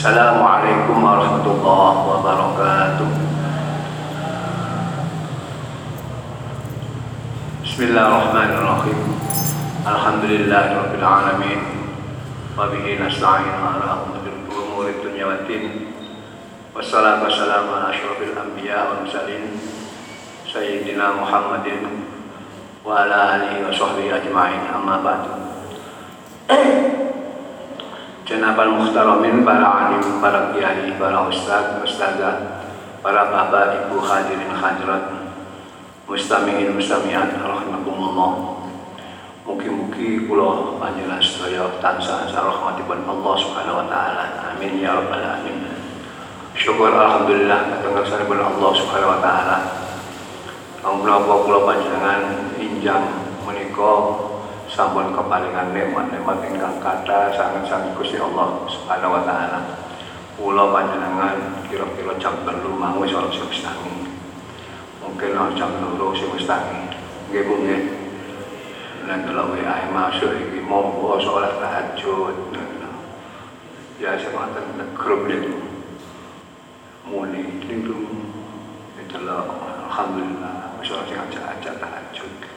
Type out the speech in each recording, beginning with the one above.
Assalamualaikum warahmatullahi wabarakatuh. Bismillahirrahmanirrahim. Alhamdulillahirabbil alamin. Wa bihi nasta'in ala umuri. Wassalatu wassalamu ala asyrafil anbiya mursalin sayyidina Muhammadin wa ala wa sahbihi ajma'in amma ba'du. Jenabal Muhtaramin, para alim, para kiai, para ustaz, ustazah, para bapak, ibu hadirin hadirat, mustamiin mustamiat rahimakumullah. Mugi-mugi kula panjenengan sedaya tansah rahmatipun Allah Subhanahu wa taala. Amin ya rabbal alamin. Syukur alhamdulillah datang kesanipun Allah Subhanahu wa taala. Menapa kula panjenengan injang menika sampun kepalingan nikmat-nikmat ingkang kathah sanget-sanget Gusti Allah Subhanahu wa taala. Kula panjenengan kira-kira jam 3 mau wis ora semestangi mungkin lah jam loro sing wis tangi. Nggih lan kalau WA masuk iki monggo salat tahajud. Ya sing wonten grup niku muni. Niku itulah alhamdulillah wis ora sing ajak-ajak tahajud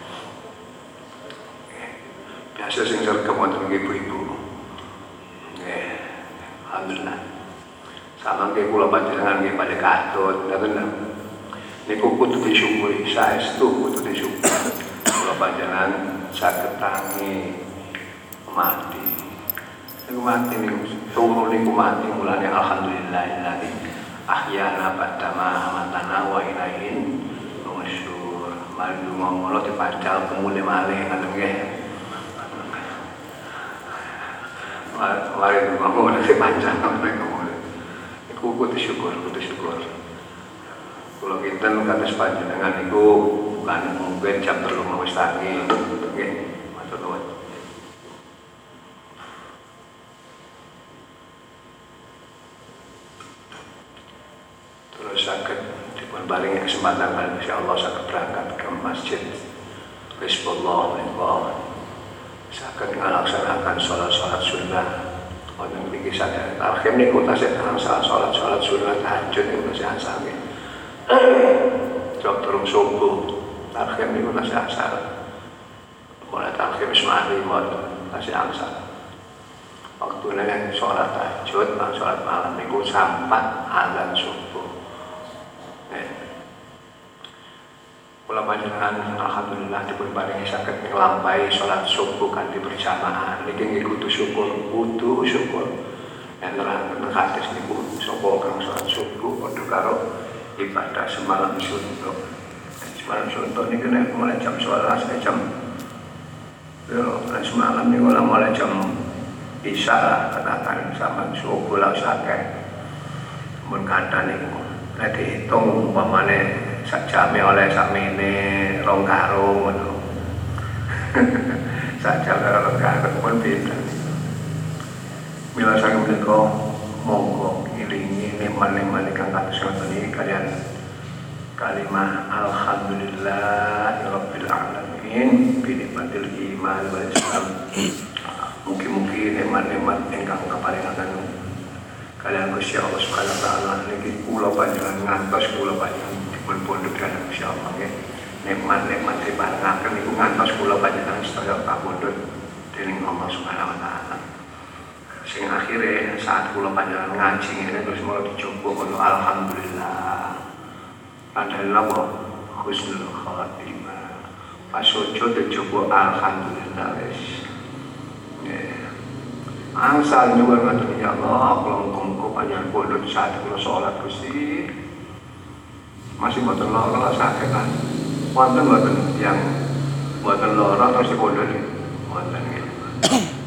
biasa sing sergap wonten ibu-ibu. Nggih. Alhamdulillah. Sama nggih kula panjenengan nggih pada katut ngoten niku kudu disyukuri. Saestu kudu disyukuri. Kula panjenengan saged tangi mati. Niku mati niku. Turu niku mati mulane. Alhamdulillahillahi ahyana badama matana wa ilaihin nusyur mari ngomong dipacal kemule malih. Ngoten nggih ngomong dipacal kemule iku kudu syukur kudu syukur kalau kita kados panjenengan itu bukan mungkin jam terlalu mau tangi. Matur nuwun. Terus sakit dipun paringi kesempatan kali insya Allah sakit berangkat ke masjid. Hizbullah menika sakit ngalaksanakan sholat-sholat sunnah. Wonten mriki sadaya tarhim niku tasih sholat-sholat sunnah tahajud niku tasih asami jam terung subuh. Tarhim itu masih asar mulai tarhim semari masih asar waktu ini sholat tahajud sholat malam itu sampai azan subuh Kula panjenengan alhamdulillah dipun paringi saged nglampahi salat subuh kanthi berjamaah. Niki nggih kudu syukur kudu syukur. Yen nerangken hadis niku sapa kang salat subuh padha karo ibadah semalam suntuk. Semalam suntuk ini kena mulai jam 11 ke jam yo semalam ini mulai jam bisa lah katakan sama subuh lah sakit. Mun kata nih nanti hitung umpamane sak jame oleh sak mene rong karung ngono. Sak jame rong karung pun beda. Mila sang menika monggo iringi nikmat-nikmat ingkang kados ngoten kalian kalimah alhamdulillah rabbil alamin bi nikmatil iman wal islam. Mugi-mugi nikmat-nikmat ingkang kaparingaken kalian Gusti Allah Subhanahu wa taala niki kula panjenengan ngantos kula panjenengan dipun pondok kalian Gusti Allah nggih nikmat-nikmat diparingaken niku ngantos kula panjenengan sedaya kapundhut dening Allah Subhanahu wa taala. Sing akhirnya saat kula panjenengan ngaji ini terus mulai dicoba kono alhamdulillah. Padahal apa? Husnul khatimah. Pas ojo dicoba alhamdulillah wis. Angsal juga ngatur ya Allah kalau muka panjang bodoh saat kula sholat gusti masih buatan loro sakit kan wonten buatan yang buatan loro terus nih wonten gitu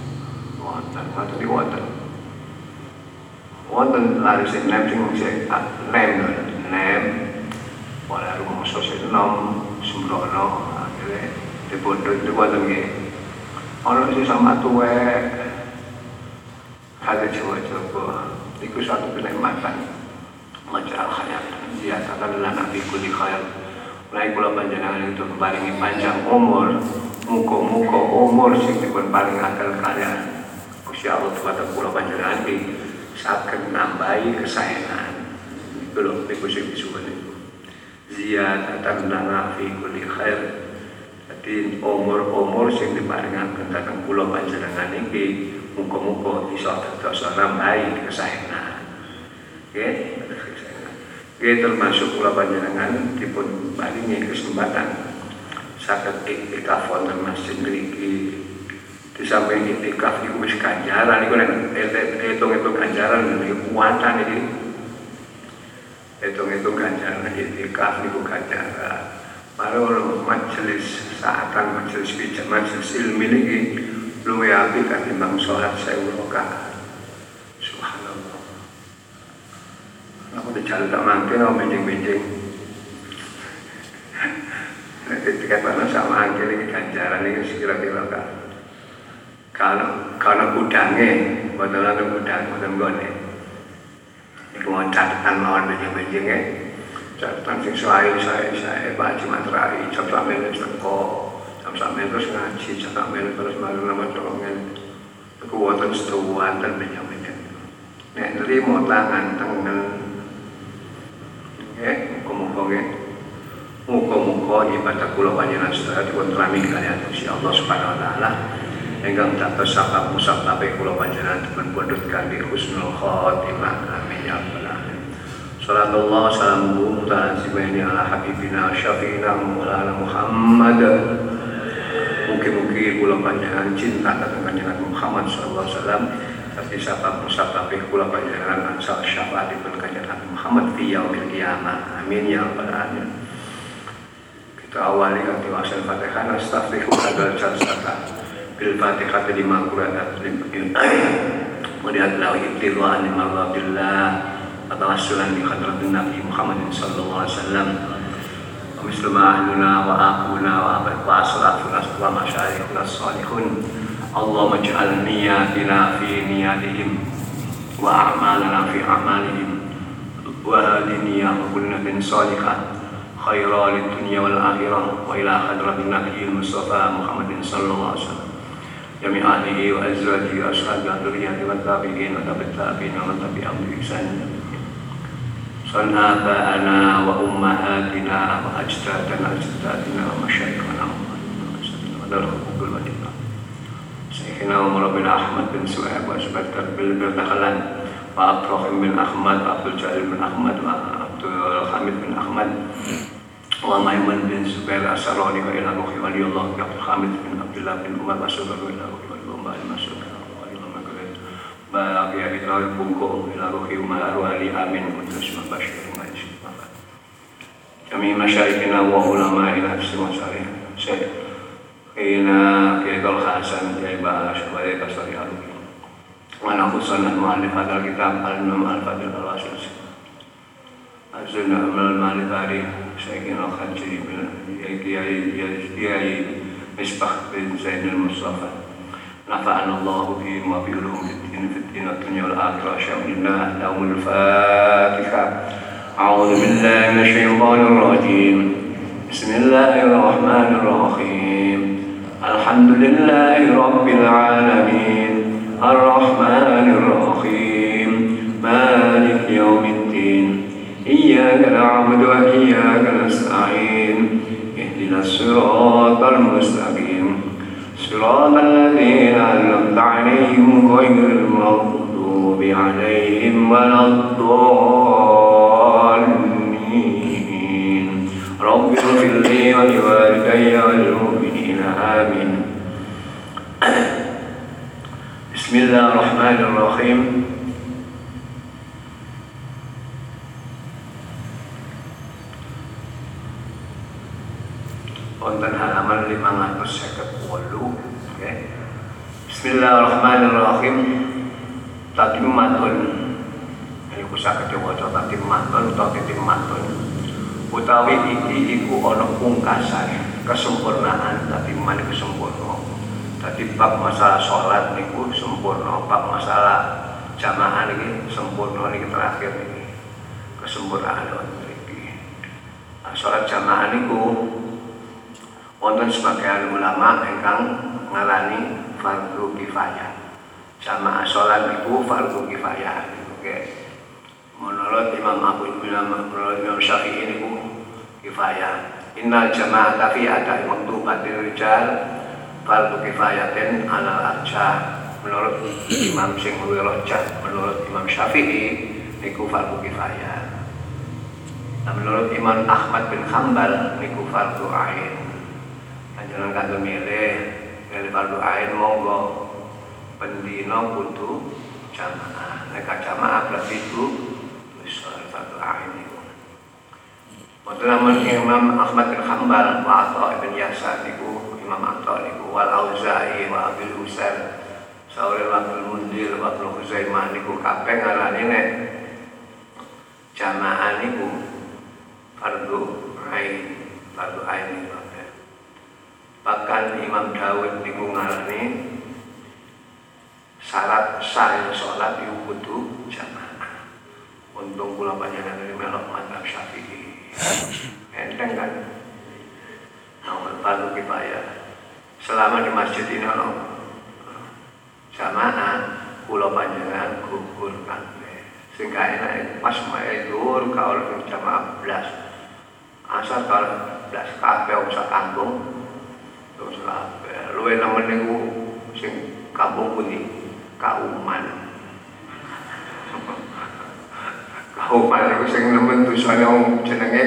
wonten. Wonten di wonten. Wonten lari sing nem sing sing nem. Nem. Oleh rumah sosial nom sembrono. Akhirnya di bodoh di wonten gitu ono sih sama tuwe ada coba-coba itu satu kenikmatan. Majalah hayat dia katakanlah nabi kuli khair. Naik pula panjangan itu keparingi panjang umur muka-muka umur sing dipun paling akal kalian Gusti Allah kepada kula panjenengan iki saged nambahi kesayangan. Iku lho niku sing disuwun niku ziyadatan lana fi kulli khair. Jadi umur-umur sing diparingaken dhateng kula panjenengan iki muga-muga iso dados nambahi kesayangan. Nggih nggih termasuk kula panjenengan dipun paringi kesempatan saged iktikaf wonten masjid mriki di samping itikaf itu wis ganjaran itu nek hitung-hitung ganjaran iki kuatan iki hitung-hitung ganjaran itikaf niku ganjaran Mari orang majelis saatan majelis bijak majelis ilmi ini luwe api ketimbang sholat saya rakaat. Subhanallah. Aku dijalan tak mangke no benjing-benjing. Nek dikatakan sama angkel ini ganjaran ini sekira-kira kan kalau kalau gudangnya betul ada gudang betul gone itu mau catatan lawan bejeng-bejengnya catatan sing saya saya saya baca materai catatan melu teko. Catatan melu terus ngaji catatan melu terus malu nama colongan. Kekuatan setuan dan bejeng-bejeng nek nerimo tangan tangan ya muka-muka ya muka-muka ibadah kula panjenengan sedaya dipun rami kalian Gusti Allah Subhanahu wa taala Enggang dados sabab musabab kula panjenengan dipun pundhut kanthi husnul khotimah amin ya rabbal alamin. Salatullah salamuhu mutalazimaini ala habibina syafiina Muhammad. Mungkin-mungkin kula panjenengan cinta dhateng panjenengan Muhammad sallallahu alaihi wasallam tapi Syafaat musyafaat kula panjenengan angsal syafaatipun kanjeng Nabi Muhammad fi yaumil qiyamah. Amin ya rabbal alamin. Kita awali kanthi wasil Fatihah nastaghfirullah wa jalsata. Bil Fatihah lima qurana lil Melihat lawi ibtilaan lima rabbillah Atawassulan bi khadratun Nabi Muhammad sallallahu alaihi wasallam. Wa mislu ma ahluna wa aquna wa abat wa asratuna wa masyarikhuna salihun. اللهم اجعل نياتنا في نياتهم وأعمالنا في أعمالهم. نية كل صالحة خيرا للدنيا والآخرة وإلى حضرة النبي المصطفى محمد صلى الله عليه وسلم. جميع أهله وأزواجه وأصحابه وذريته والتابعين وتابع التابعين ومن تبعهم بإحسان صل آباءنا وأمهاتنا وأجدادنا أجدادنا ومشايخنا ودرخ كل وجهنا شيخنا ومربنا أحمد بن سويب وأسبكتر بالبردخلان وأبرخم بن أحمد وعبد الجليل بن أحمد وعبد الحميد بن أحمد وميمون بن زبير أسراني وإلى روحي ولي الله عبد الحميد بن عبد الله بن عمر مسعود إلى روحي ولي الله بعد مسعود ولي الله مكرم بارك يا إلى ربكم إلى روحي وما أروالي آمين وتسمى بشير ما يسمى جميع مشايخنا وعلمائنا في المصاري سيدنا كيد الحسن جاي باش وذلك صريح ونخصنا المؤلف هذا الكتاب الإمام الفضل الراشد أزلنا من المعرفة شيخنا الخنجري يا مصباح بن زين المصطفى نفعنا الله بهم وبعلوم الدين في الدين والدنيا والآخرة الله لهم الفاتحة أعوذ بالله من الشيطان الرجيم بسم الله الرحمن الرحيم الحمد لله رب العالمين الرحمن الرحيم مالك يوم الدين إياك نعبد وإياك نستعين اهدنا الصراط المستقيم صراط الذين أنعمت عليهم غير المغضوب عليهم ولا الضالين. رب اغفر لي ولوالدي وللمؤمنين آمين بسم الله الرحمن الرحيم wonten halaman 558 okay. Bismillahirrahmanirrahim tatimmatun ini ku saged waca tatimmatun utawa titimmatun utawi iki iku ana pungkasan kesempurnaan tatimman iku sempurna dadi bab masalah sholat niku sempurna bab masalah jamaah niki sempurna niki terakhir niki. Kesempurnaan niki. Nah, sholat jamaah niku wonten sebagian ulama ingkang ngalani fardu kifayah. Jamaah sholat itu fardu kifayah. Oke. Menurut Imam Abu Imam menurut Imam Syafi'i ini bu kifayah. Innal jama'ata fi ada maktubatil rijal fardu kifayatin ala arja. Menurut Imam sing luwih menurut Imam Syafi'i niku fardu kifayah. Nah, menurut Imam Ahmad bin Hambal niku fardu ain. Panjenengan kanggo milih milih fardu ain monggo pendino kudu jamaah. Nek jamaah berarti itu satu ain Wonten Imam Ahmad bin Hambal wa Atha ibn Yasar niku Imam Atha niku wal Auza'i wa Abil Husain Sauri Abdul Mundir wa Huzaimah niku kabeh ngarani nek jamaah niku fardu ain fardu ain niku bahkan Imam Dawud niku ngarani syarat sah sholat itu kudu jamaah. Untung kula panjenengan melok mantap syafi'i enteng kan? Nomor fardu kifayah selama di masjid ini ono jamaah kula panjenengan gugur kabeh sing enak pas mae dhuwur kaul jamaah belas. Asal kalau belas kabeh usah kampung. Terus kabeh. Luwe nemen niku sing kampung pundi? Kauman kauman itu sing nemen dosane wong jenenge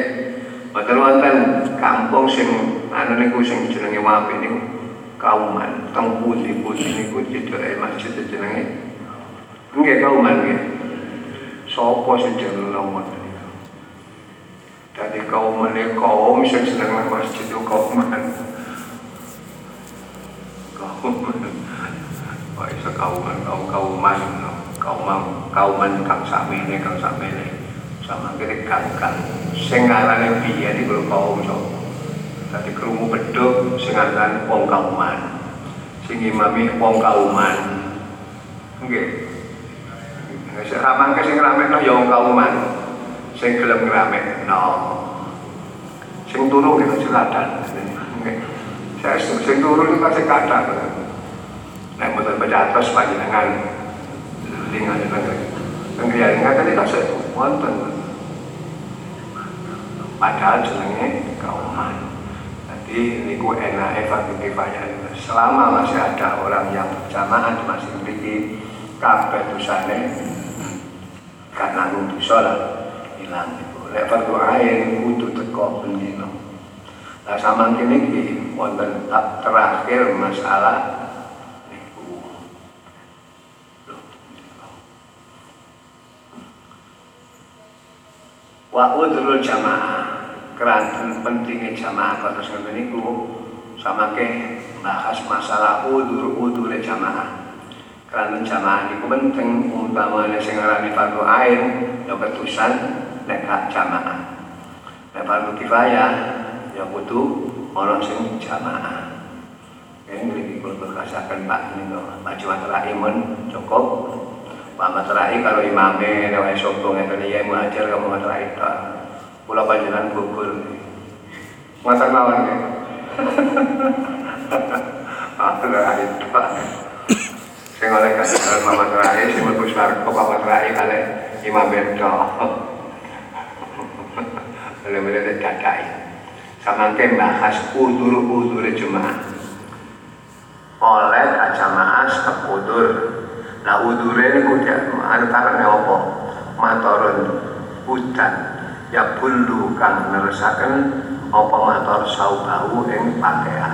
wonten kampung sing anu niku sing jenenge wapi niku kauman. Teng pundi-pundi niku cedhake masjid jenenge. Nggih kauman nggih. Sapa sing jenenge nomor Tadi kauman ini kaum sing seneng masjid itu kauman. Kauman. Wah, iso kauman, kaum kauman, kauman, kauman kang sakmene, kang sakmene. Sama kene kang kang sing ngarane biyen iku kaum so. Dadi krungu bedhug sing wong kauman. Sing imami wong kauman. Nggih. Nek ramangke sing ramekno ya wong kauman. Sing gelem ngramekno. Sing turu ki siladan. Nggih. Saya sing turu iki kasih kadang. Nek mboten becatos panjenengan lingan pengkriyan ngaten iki kasih wonten. Padahal jenenge kauman. Jadi niku enak evaku kifayah. Selama masih ada orang yang berjamaah di masjid ini kabeh dosane gak nanggung dosa lah hilang itu. Lek fardu ain kudu teko bendino. Nah sama iki wonten terakhir masalah wa udrul jamaah. Keranten pentingnya jamaah kata ngoten niku sama ke bahas masalah udur udur jamaah. Keranten jamaah niku penting umpamane sing ngarani fardu ain ya ketusan nek jamaah. Nek fardu kifayah ya kudu ana sing jamaah. Ini mriki kula berkasaken Pak niku baju imun cukup Pak Matrai kalau imame lewat sombong itu dia mengajar kamu Matrai tak. Pulau panjangan gugur mata lawan ya aku lah itu Pak. Saya oleh kasih Pak Matrai saya mau besar kok Pak Matrai kali imam bedo oleh melihat dadai. Sama ke bahas udur-udur jemaah. Oleh kacamaah sekudur Nah udure ini dia antaranya apa? Matorun hutan ya bulu kang neresaken apa mator saubau ing pakaian.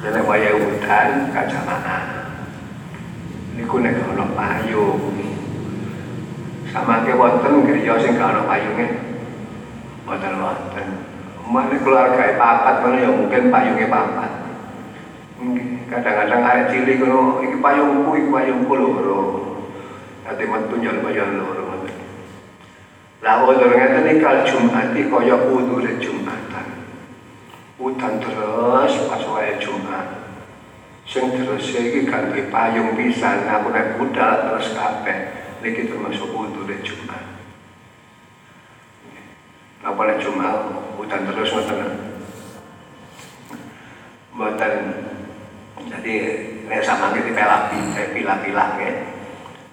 Dene waya hutan kacamana. Niku nek ana payung. Sama ke wonten griya sing gak ana payunge. Wonten wonten. Mana keluarga papat kono ya mungkin payungnya papat kadang-kadang arek cilik ngono iki payungku iki payungku loro ate metu nyal bayang loro lah udur ngeten iki kal Jumat iki kaya udure Jumatan. Udan terus pas wae Jumat. Sing terus iki kanthi payung pisan aku nek budal terus kabeh. Niki termasuk udure Jumat. Apa nek Jumat udan terus ngoten. Mboten jadi nek sama kita pilah pilah pilah ya.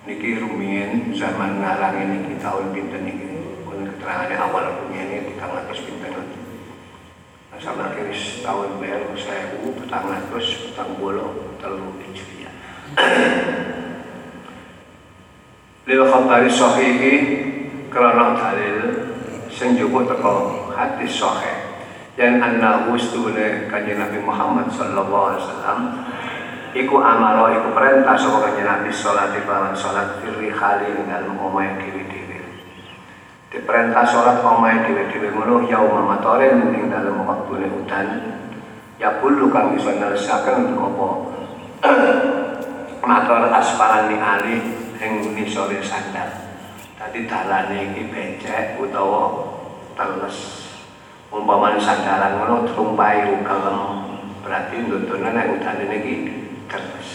Niki rumiyin zaman ngarang ini tahun pinten niki pun keterangannya awal rumiyin ini tiga ratus pinten? Nah, sama kiri tahun bel saya u petang ratus petang bolo telu hijriah. Lil khabari sahihi karena dalil sing teko hadis sahih dan annahu stune kanjeng Nabi Muhammad sallallahu alaihi wasallam iku amaro iku perintah saka kanjeng Nabi salat kelawan salat firri khali dalem omahe dhewe-dhewe. Diperintah salat omahe dhewe-dhewe ngono yauma matoren ing dalem wektune udan ya bulu kang iso nelesaken apa? Mator aspalan ni ali ing nisore sandal. Tadi dalane iki becek utawa teles umpamane sandaran ngono trumpai kalem. Berarti nontonan nek udane niki terus.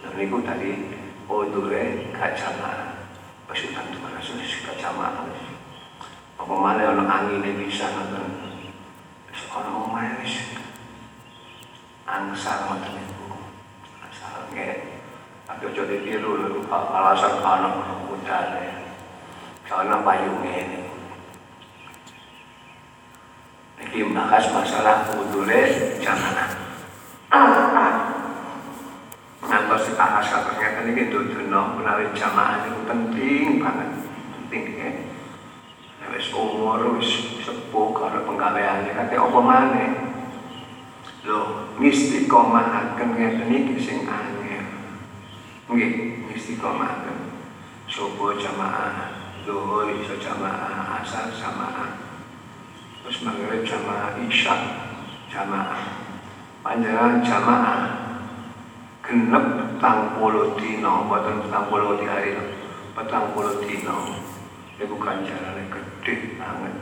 Lha niku tadi odure kacama pasukan tuh rasul kacama apa mana angin bisa nonton ono omae wis. Angsar ngoten niku. Asal nggih. Tapi ojo ditiru alasan kana udane. Karena payungnya ini Iki bahas masalah udule jamaah. Ngantos dibahas ternyata ini duduno menawi jamaah itu penting banget, penting ya. Nek wis umur wis sepuh kalau penggaweane kate apa maneh. Lho, istiqomahaken ngeten iki sing angel. Nggih, istiqomahaken. Subuh jamaah, zuhur iso jamaah, asar jamaah terus maghrib jamaah isya jamaah. Panjangan jamaah. Genep petang puluh dino buatan petang puluh di hari petang puluh dino. Itu ganjarannya gede banget.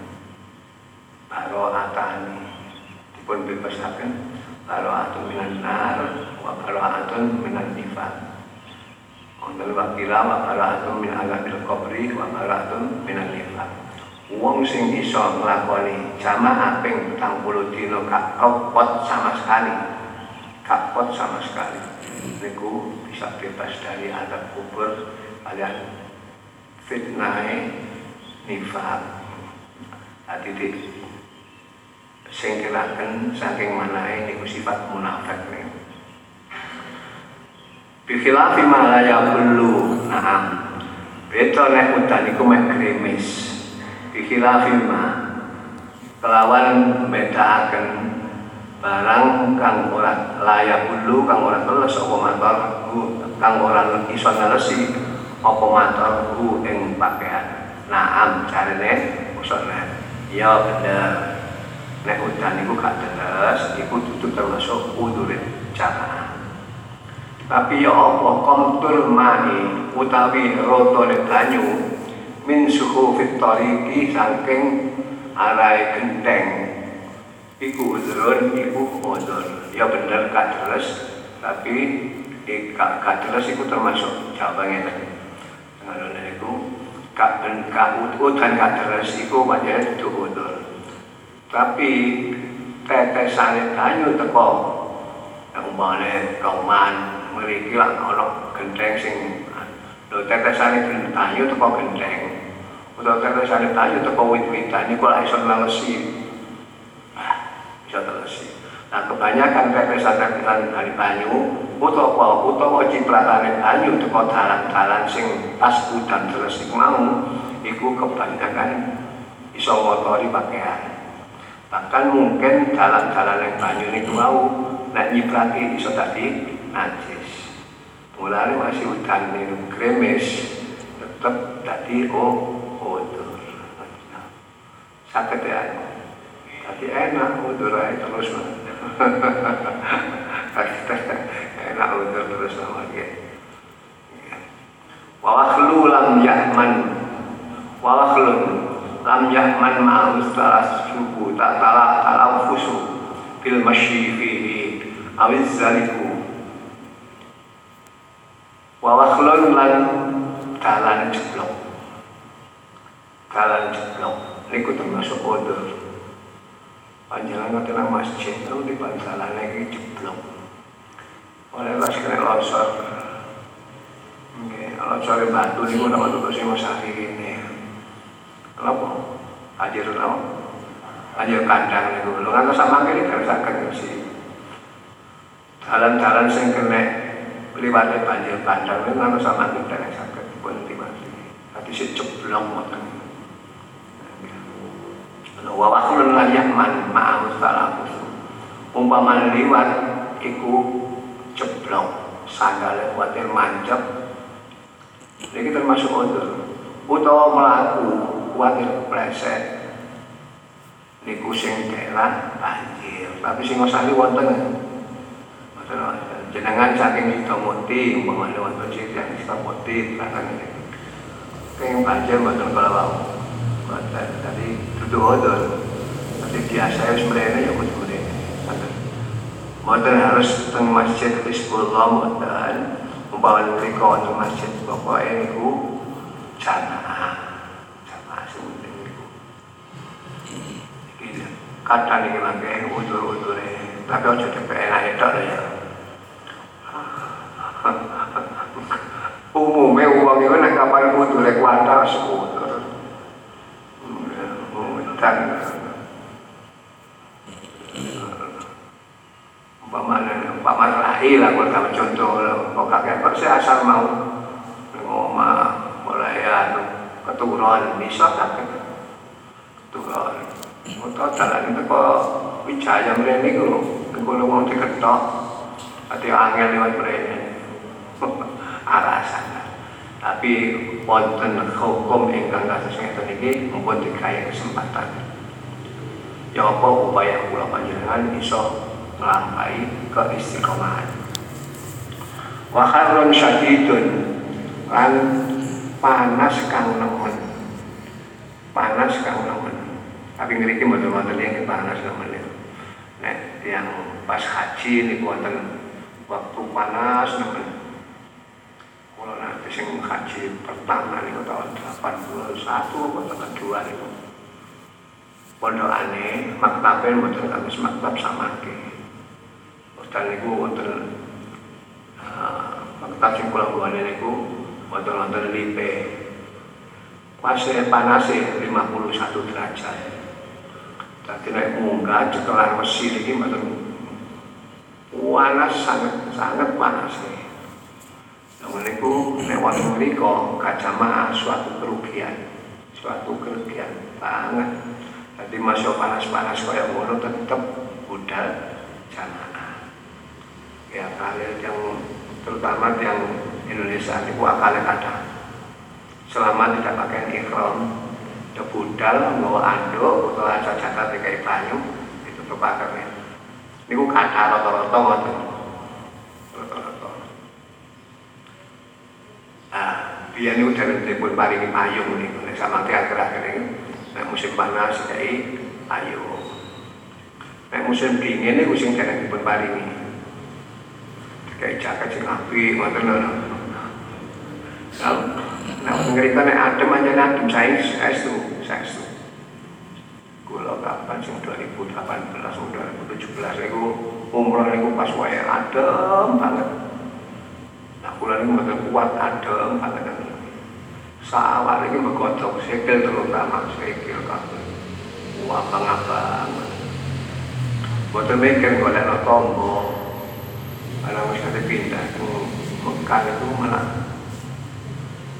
Baro atani. Dipun bebasaken baro atun minan nar wa atun minan nifat Untuk wakila wa baro atun min agabil kubri wa baro atun minan nifat Wong sing iso nglakoni jamaah ping 40 dina gak kopot sama sekali. Kapot sama sekali. Niku bisa bebas dari adab kubur kalian fitnah nifat. Tadi di singkiraken saking manahe niku sifat munafik nih. Bikhilafi ma la yaqulu na'am. Beda nek udan iku mek krimis bikhilafima kelawan akan barang kang ora layak dulu kang ora teles apa mator kang ora iso nalesi apa mator ku ing pakaian naam carane usone ya bener. Nek udan iku gak teles iku tutup termasuk udurin jamaah. Tapi ya apa? Komtur mani utawi rotone banyu min suhu fitoriki saking arai genteng. Iku udrun iku udur ya bener terus tapi gak terus iku termasuk jawabnya tadi dengan itu gak gak udut dan gak terus iku banyak itu udur tapi tetesane banyu teko. Mana kauman meriki lah ono genteng sing Lho tetesane banyu teko genteng Kata saya tanya untuk wit-witan ini kalau iso ngelesi. Nah, bisa telesi. Nah, kebanyakan tetesan-tetesan dari banyu utawa utawa cipratane banyu teko dalan-dalan sing pas udan terus mau iku kebanyakan iso ngotori pakaian. Bahkan mungkin jalan-jalan yang banyu ini mau nek nyiprati iso tadi najis. Mulai masih udan ini kremes tetap tadi oh sakit ya. Tapi enak udur aja terus enak udur terus sama dia. Wawakhlu lam yahman. Wawakhlu lam yahman ma'us talas suku tak talak talak fusu fil masyi fihi awiz zaliku. Wawakhlun lan dalan jeblok dalan jeblok niku termasuk odor panjangan tengah masjid itu di bantalan lagi jeblok oleh pas kena kalau sore batu niku nama tutuk sing Syafi'i ini. Kenapa? Ajar napa? Ajar kandang niku. Lho ngantos sak mangke dirasaken mesti. Jalan-jalan sing kena liwate banjir kandang niku ngantos sak mangke dirasaken pun dimati. Tapi sik ceblong ngoten. Wa wakulun lan yakman ma'ahu salafus. Umpama liwat iku ceblong sandalnya kuatir mancep ini termasuk udur. Utawa melaku kuatir kepleset. Niku sing daerah banjir. Tapi sing ngosali wonten. Jenengan saking kita muti, umpamanya wonten sing kita muti, ini. Pengen banjir wonten kalau mau. Wonten. Jadi udur. Tapi biasa ya sebenarnya ya kudu Mboten harus teng masjid Hizbullah mboten umpama mriko wonten masjid pokoke niku jamaah. Jamaah sing penting niku. Iki kadang iki mangke udur-udure tapi dipek enak tok ya. Umumnya uang itu nek kapan udure kuantar sekutur dan umpamanya umpama lahir lah kalau contoh kok kakek saya asal mau. Ngoma mulai anu keturunan bisa kakek keturunan. Atau jalan itu kok wijaya mereka itu kalau mau diketok hati angin lewat mereka. Alasan tapi wonten hukum ingkang kasus ngeten iki mumpun dikaya kesempatan. Ya apa upaya kula panjenengan iso melampai keistiqomahan? Wa harrun syadidun lan panas kang nemen panas kang nemen tapi ngriki mboten wonten yang panas nemen nek yang pas haji niku wonten waktu panas nemen kula nanti sing haji pertama niku tahun 81 atau kedua niku pondokane maktabe mboten kados maktab samake. Dan niku wonten maktab sing kula buane niku wonten wonten lipe. Pas panas 51 derajat. Jadi naik munggah cekelan Mesir ini betul panas sangat sangat panas. nih. Itu lewat mereka kacama suatu kerugian, suatu kerugian banget. Jadi masuk panas-panas kayak ngono tetap budal jamaah. Ya kalian yang terutama yang Indonesia itu akalnya ada selama tidak pakai ikhram. Ya budal bawa anduk atau aja jatah kayak banyu itu terpakai ini ku kata rata-rata ngoten biar ini udah pun paringi payung nih sama akhir-akhir ini nah, musim panas jadi payung nah, musim dingin ini musim jangan dipun paringi kayak jaket sing api ngoten lho. Nah, ngerita nek adem aja adem saya saestu, saestu. Kula kapan sing 2018 2017 niku umroh niku pas wae adem banget. Kula niku mboten kuat adem banget. Sawah iki megodok sikil terutama sikil kabeh. Wah, abang Boten mikir golek tombo, kalau misalnya pindah ke Mekah itu malah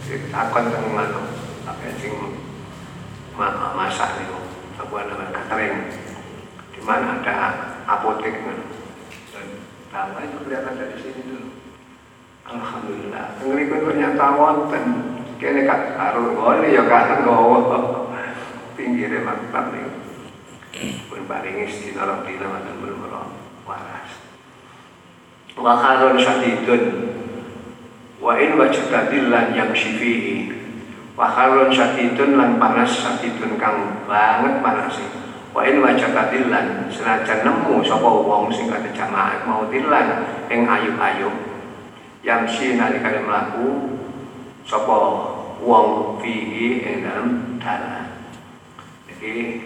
takon tentang mana apa sing masak itu apa namanya catering di mana ada apotek dan nama itu kelihatan dari sini dulu Alhamdulillah. Ngeri pun ternyata wonten. Kene kak karo ngene ya kan gowo pinggire mantap nih pun paringi sedina rong dina wonten belum waras. Wa harun syadidun. Wa in wajadadil lan yang syifihi wa harun syadidun lan panas syadidun kang banget panas wa in wajadadil lan senajan nemu sapa wong sing kate jamaah mau dilan ing ayu-ayu yang si nalikane mlaku sapa wong fihi ing dalam dalan iki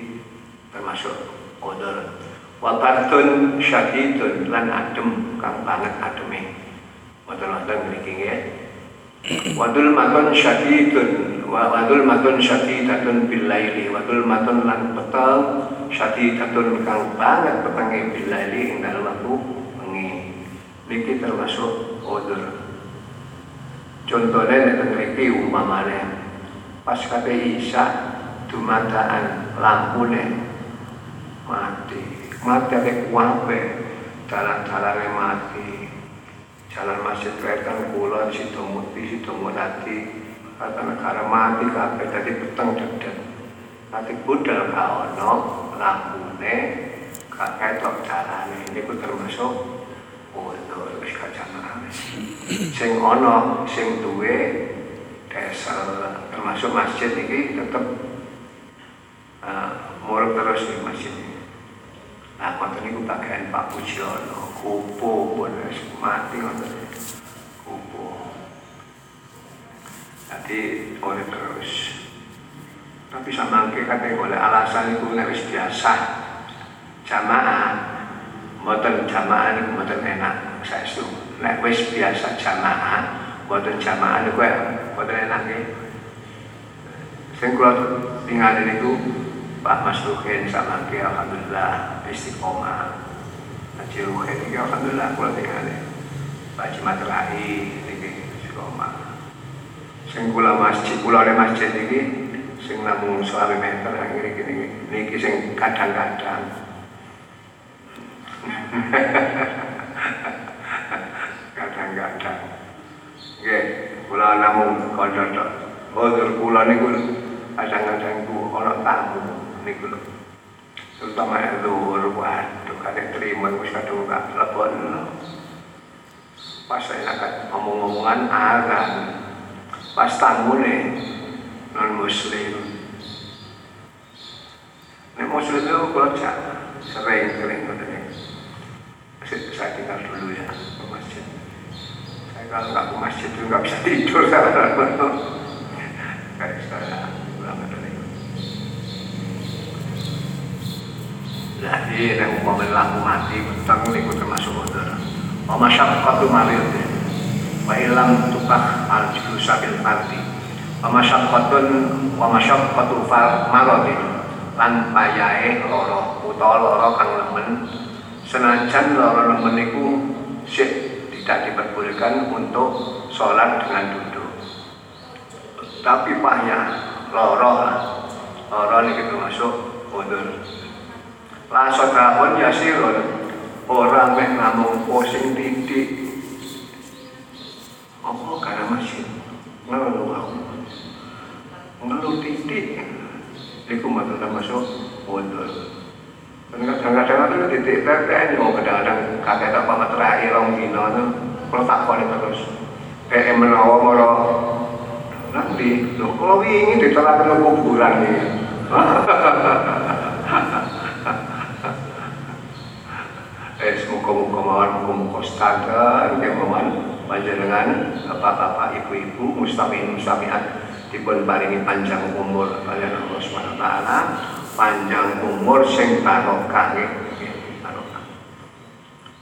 termasuk kodor Wabatun syadidun lan adem kang banget ademe. Wonten wonten mriki nggih. Wadul matun syadidun Wadul matun syadidatun bilaili Wadul matun lan petang syadidatun kang banget petangnya bilaili ing dalam waktu Niki termasuk udur Contohnya nek ngriki umpamane pas kate Isa dumadaan lampune. Mati. Mati ate kuwape dalan-dalane mati. Jalan masjid wetan kula situ muti situ mulati kata negara mati kabeh dadi peteng dedet. Nanti budal ka ono lampune gak ketok dalane niku termasuk untuk wis kajamaah sing ono sing duwe desa termasuk masjid iki tetep uh, murah terus di masjid Nah, konten itu bagian Pak Pujiono, kupu pun mati konten kupu. Jadi oleh terus. Tapi sama ke kata oleh alasan itu harus biasa jamaah, mboten jamaah ini mboten enak saya itu. Nek wis biasa jamaah, mboten jamaah niku mboten enak nggih. Sing kula tinggal itu Pak Mas Ruhin sama ke Alhamdulillah istiqomah Haji Ruhin ini Alhamdulillah kula tinggal Pak Jimat Rai ini istiqomah sing kula masjid kula oleh masjid ini sing namung selawe meter ini gini niki sing kadang-kadang kadang-kadang nggih kula namung kandha Bodur kula niku kadang-kadang ku ana tamu niku lho. Terutama zuhur waduh kadang terima wis kadung gak lebon. Pas saya nak ngomong-ngomongan. Pas tamune non muslim. Nek muslim itu kalau sering-sering. Saya tinggal dulu ya ke masjid. Saya kalau nggak ke masjid itu nggak bisa tidur Kayak saya bilang tadi. Jadi nek umpama lampu mati peteng niku termasuk udur. Wa masyaqqatu marid. Wa ilam tukah al julusa bil ardi. Wa masyaqqatun wa masyaqqatu fal maradin. Lan payahe loro utawa loro kang lemen senajan loro lemen niku sik tidak diperbolehkan untuk sholat dengan duduk. Tapi payah loro lah. Loro niki termasuk udur la sodakon yasirun orang mek namung posing titik. Apa karena masih ngeluh aku. Ngeluh titik. Itu termasuk mundur. dan kadang-kadang itu titik teten mau kadang-kadang kakek apa materai rong dino itu takon terus. Kayak menawa moro. Nanti lo kalau ingin ditolak kuburan nih eh semoga-moga mawon muga-muga standar kemauan panjenengan bapak-bapak ibu-ibu mustamiin mustamiat dipun paringi panjang umur kalian Allah Subhanahu wa taala panjang umur sing barokah nggih barokah.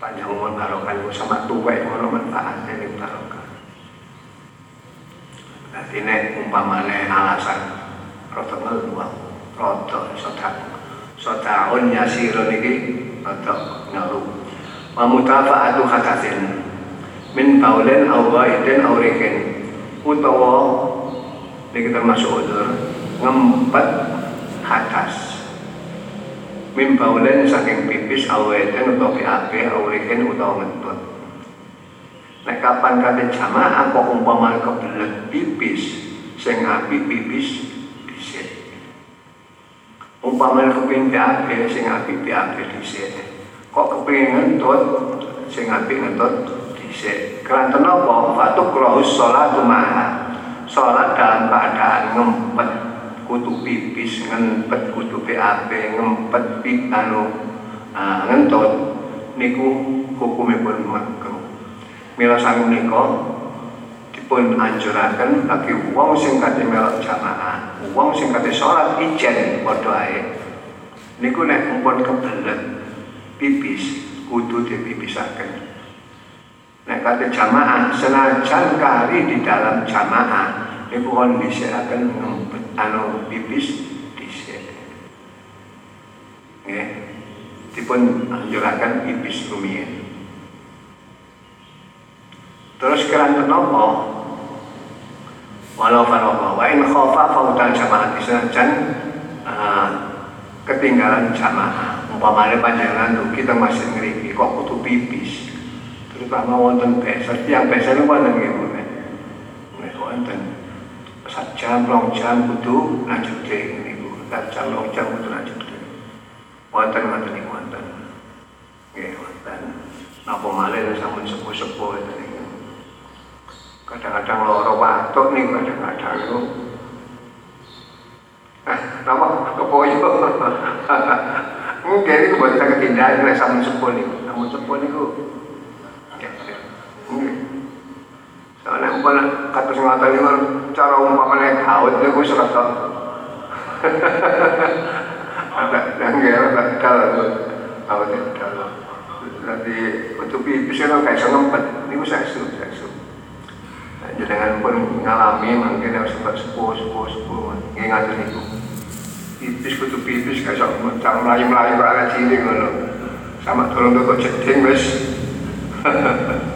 Panjang umur barokah niku sama tuwek ngono manfaatnya niku barokah. Dadi nek umpamane alasan rada ngeluh rada sodak sodaun yasirun iki rada ngeluh wa mutafa'atu hadasin min baulen au ghaidin au rikin utawa niki termasuk udur ngempet hadas min baulen saking pipis ghaidin utawa BAB au rikin utawa ngentut Nek kapan kate jamaah kok umpama kebelet pipis sing api pipis dhisik. Umpama kepengin BAB sing api BAB dhisik. Kok kepengin ngentut sing api ngentut dhisik. Kelanten apa? Fatuk rohus sholatu maha. Sholat dalam keadaan ngempet kutu pipis, ngempet kutu BAB, ngempet pip anu uh, ngentut niku hukumipun makruh. Mila sang menika dipun anjuraken bagi wong sing kate melok jamaah, wong sing kate salat ijen ae. Niku nek mumpun kebelet pipis kudu dipipisaken. Nek kata jamaah senajan kari di dalam jamaah niku kon akan anu pipis dhisik nggih dipun anjuraken pipis rumiyin terus keranten napa walau fanopo. Wa in khofa fautal jamaah senajan uh, ketinggalan jamaah. Umpamanya panjangan kita masih ngeriki kok kudu pipis terutama wonten besar tiang besar wonten nggih Bu nek wonten sak jam kudu lanjute niku sak jam rong jam kudu lanjute wonten wonten niku wonten. Nggih wonten. Napa malih sampun sepuh-sepuh niku kadang-kadang loro watuk nih kadang-kadang itu eh nama kepoyo mungkin ini buat kita ketindahan oleh samun sepuh nih. Samun sepuh nih Soalnya umpama kata semata ini cara umpamanya haut itu gue suka tau. Ada yang gak ada kalau haut itu kalau nanti untuk bisa kan kayak ngempet ini saya suruh saya suruh. Jangan pun ngalami mungkin harus sempat sepuh sepuh sepuh ingat itu. Pipis kutu pipis kayak sok macam melayu melayu ala cilik ngono. Sama tolong kok jeding wis.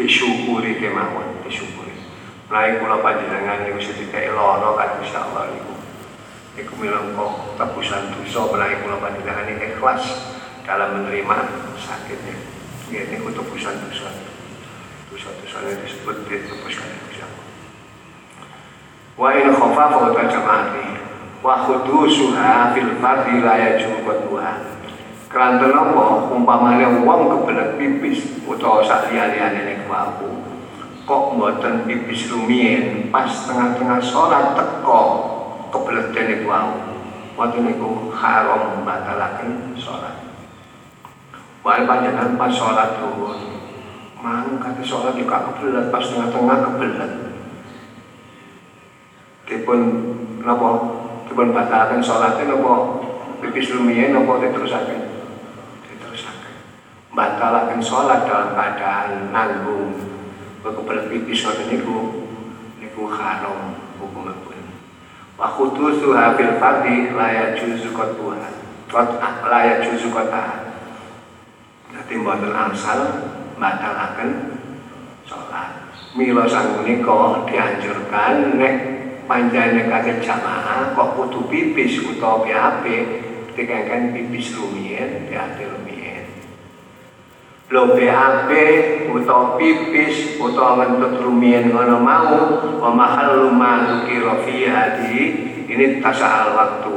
disyukuri kemauan disyukuri. Mulai kula panjenengan niku sedikit lara kan insyaallah niku. Niku minangka tebusan dosa mulai kula panjenengan ikhlas dalam menerima sakitnya. Ya niku tebusan dosa. Dosa-dosa yang disebut ditebuskan dosa. Wa in khafa fawta jamaati wa khudusuha fil fardhi la yajuqatuha Keranten apa? Umpamane wong kebelet pipis utawa sak liyane nek waku kok mboten pipis rumiyin? Pas tengah-tengah salat teko kebelet dene wau. Wonten niku haram batalaken salat Wae panjenengan pas salat turun mang kata salat juga kebelet pas tengah-tengah kebelet. Dipun napa? Dipun batalaken salate napa? Pipis rumiyin napa diterusaken batalakan sholat dalam keadaan nanggung kebelet pipis ngoten niku niku haram hukumipun wa khutusuha fil fardhi la yajuzu qat'uha. La yajuzu qat'uha dadi mboten angsal batalaken sholat. Mila sang menika dianjurkan nek panjane kake jamaah kok kudu pipis utawa BAB dikengken pipis rumiyin diatur lo BAB utawa pipis utawa ngentut rumiyin ngono mau wa mahallu ma dzukira fi ini tasa'al waktu.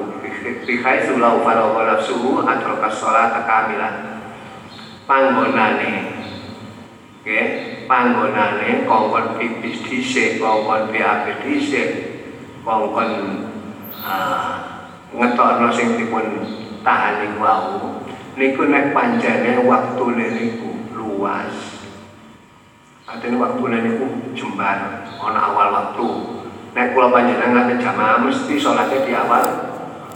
Fi haitsu law faragha nafsuhu atraka sholata kamilan panggonane nggih panggonane kongkon pipis dhisik kongkon BAB dhisik kongkon uh, ngetokno sing dipun tahan niku wau. Niku nek panjane waktune niku luas artinya waktune niku jembar ana awal waktu. Nek kula panjenengan ngate jamaah mesti sholatnya di awal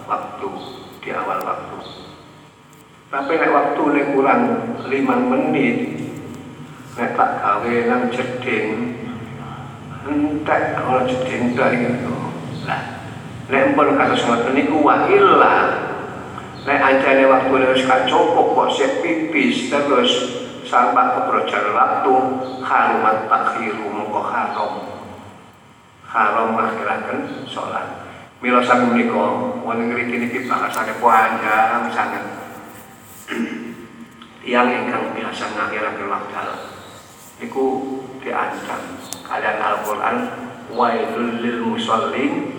waktu di awal waktu. Tapi nek waktune kurang 5 menit nek tak gawe nang jeding entek ora jeding tok itu lah nek pun kados ngoten niku wa illa. Nek anjane waktu wis cukup kok sik pipis terus sampai keprojar waktu harumat takhiru mengko haram. Haram ngakhiraken sholat. Mila sang menika wonten ngriki niki bahasane panjang sangat. Yang ingkang biasa ngakhiraken waktu niku diancam kalian Al-Qur'an wailul lil musallin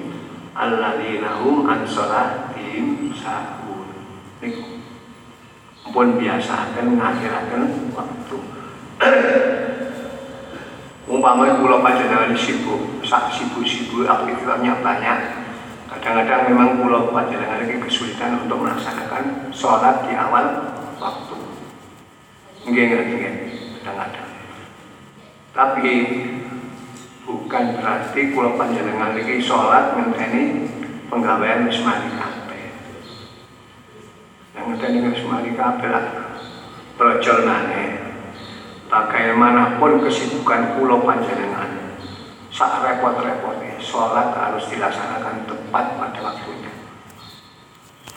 alladzina hum an sholatihim sahun niku pun biasa akan mengakhirkan waktu. Umpamanya pulau panjenengan sibuk sak sibuk-sibuk aktivitasnya banyak kadang-kadang memang pulau panjenengan ini kesulitan untuk melaksanakan sholat di awal waktu. Enggak enggak kadang-kadang. Tapi bukan berarti pulau panjenengan ini sholat ngenteni penggawaian wis ngenteni wis mari kabeh brojol maneh bagaimanapun kesibukan pulau panjenengan. Saat repot-repotnya sholat harus dilaksanakan tepat pada waktunya.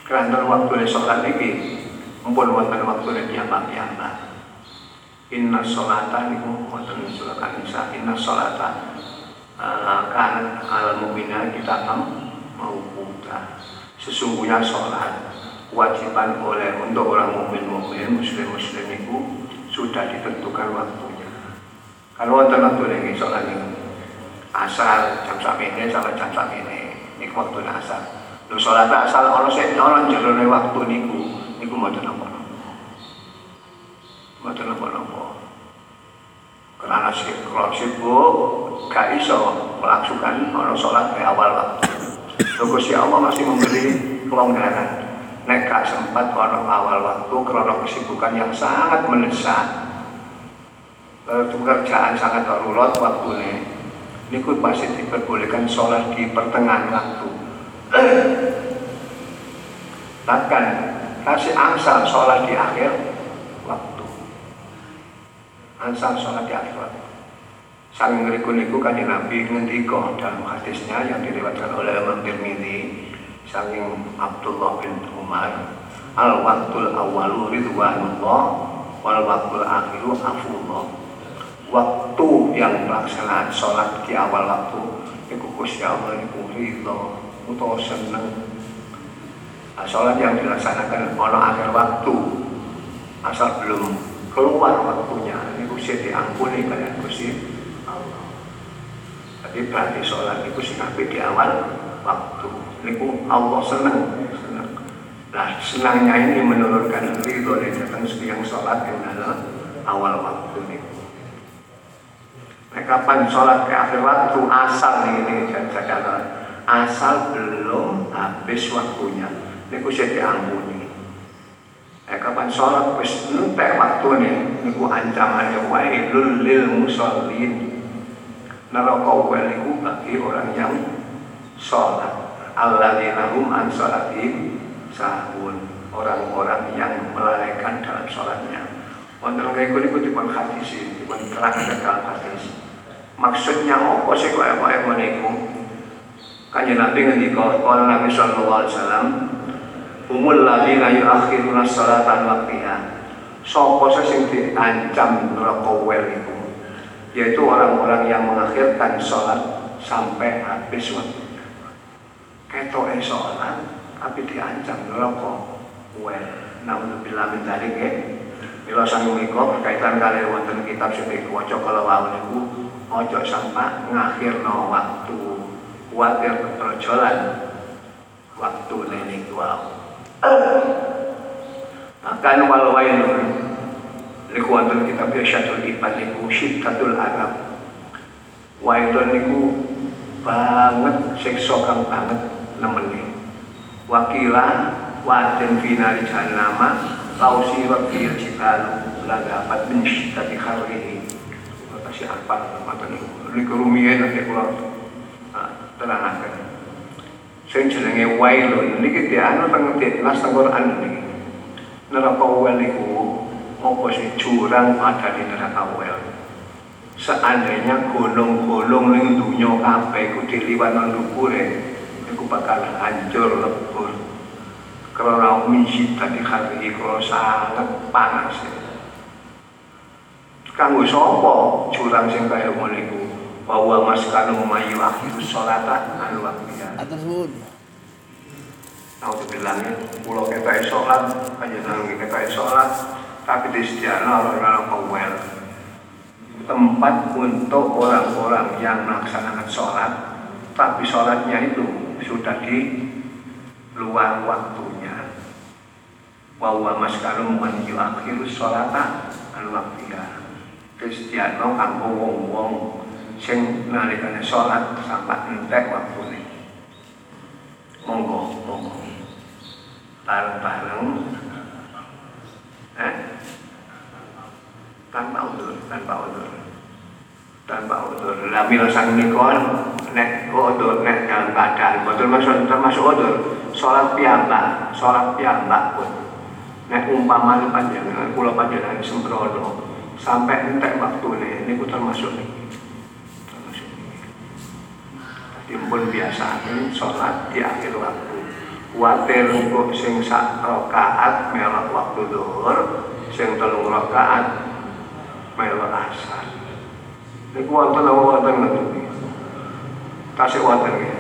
Karena waktu sholat ini mumpun wonten waktu piyambak-piyambak inna sholata niku wonten surat An-Nisa inna sholata uh, kan al mu'mina kita am mau sesungguhnya sholat kewajiban oleh untuk orang mukmin mukmin muslim muslim itu sudah ditentukan waktunya. Kalau wonten waktu ini sholat ini asal jam ini sampai jam ini ini waktu asal. Lu sholat asal orang saya orang jerone waktu niku niku mau apa mau apa apa karena kalau sibuk gak iso melakukan orang sholat di awal waktu. Tunggu si Allah masih memberi kelonggaran gak sempat orang awal waktu karena kesibukan yang sangat mendesak pekerjaan sangat darurat ini pun pasti diperbolehkan sholat di pertengahan waktu. Bahkan kasih angsal sholat di akhir waktu. Angsal sholat di akhir waktu. Sang ngeriku niku kan Nabi ngendiko dalam hadisnya yang diriwayatkan oleh Imam Tirmidzi saking Abdullah bin Umar al waktul awalu ridwanullah wal waktul akhiru afullah waktu yang pelaksanaan sholat di awal waktu itu Gusti Allah itu ridho utawa seneng. Nah, sholat yang dilaksanakan pada akhir waktu asal belum keluar waktunya ini Gusti diampuni kalian Gusti Allah. Jadi berarti sholat itu sih di awal waktu. Niku Allah senang nah senangnya ini menurunkan ridho dari datang yang sholat yang adalah awal waktu niku nah kapan sholat ke akhir waktu? Asal nih ini jadikan asal belum habis waktunya. Niku saya diampuni. Eh, kapan sholat? Wis entek waktu nih niku ancamannya wailul lil musallin. Neraka wel niku bagi orang yang sholat. Alladzina hum an sholatihim sahun orang-orang yang melalaikan dalam sholatnya. Wonten kaya niku dipun hadis dipun terangkan dalam hadis. Maksudnya apa sih kaya kaya meniku kanjeng Nabi ngendika qala Nabi sallallahu alaihi wasallam umul ladzina yuakhiruna sholatan waqtiha. Sapa sing diancam neraka wel iku yaitu orang-orang yang mengakhirkan sholat sampai habis waktu. Ketok sholat tapi diancam neraka well naudzubillah min dzalik ya. Mila sang menika berkaitan kali wonten kitab sing kalau wau niku ojo sampai ngakhirno waktu. Kuatir keprojolan waktu niku wau. Bahkan walau wailun niku wonten kitab Irsyadul Ibad niku syiddatul adab. Wailun niku banget siksa kang banget nemeni wakila wadin finali jahannama lausi wakil jibalu lagapat min syiddati kharrihi kasih apa matan ini kerumian nanti kula terangaken. Sing jenenge wailun niki dianu teng nas teng Quran niki. Neraka wel niku apa sih jurang ada di neraka wel seandainya golong-golong ning dunya kabeh ku diliwat nang dhuwure iku bakal hancur lebur. Karena misi tadi hari kalau sangat panas kanggo sapa curang sing kaya ngono iku? Bahwa mas kanu mayu akhir salata anu waktiya atur suwun. Tahu dibilangnya, pulau kita sholat, aja nanti kita sholat, tapi di setiana orang-orang kawel tempat untuk orang-orang yang melaksanakan sholat, tapi sholatnya itu sudah di luar waktunya bahwa maskalum man yuakhiru sholata al waktiha Kristiano kanggo wong-wong sing nalikane salat sampai entek waktune. Monggo, monggo. Bareng-bareng eh tanpa udur, tanpa udur. Tanpa udur. Lah mila sang nikon nek udur nek dalam badan, betul masuk termasuk udur. Salat piyambak, salat piyambak pun. Nek umpama panjenengan kula panjenengan sembrono sampai entek waktune niku termasuk niki. Termasuk niki. Dadi pun biasa salat di akhir waktu. Kuatir engko sing sak rakaat melok waktu zuhur, sing telung rakaat melok asar. Niku wonten apa wonten? Tasih wonten nggih.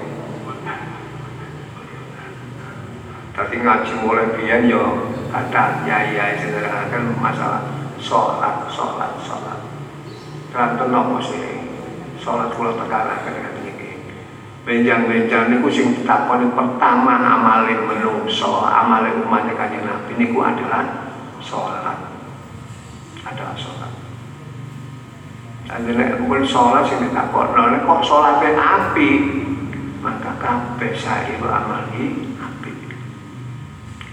Tadi ngaji mulai biyen yo ada yai-yai nerangkan masalah sholat, sholat, sholat. Kanten apa sih? Sholat kula tekanaken ngeten iki. Benjang-benjang niku sing ditakoni pertama amale menungso, amale umat kanjeng Nabi niku adalah sholat. Adalah sholat. Jadi nek pun sholat sing ditakoni nek kok sholatnya api, maka kabeh sae amali api.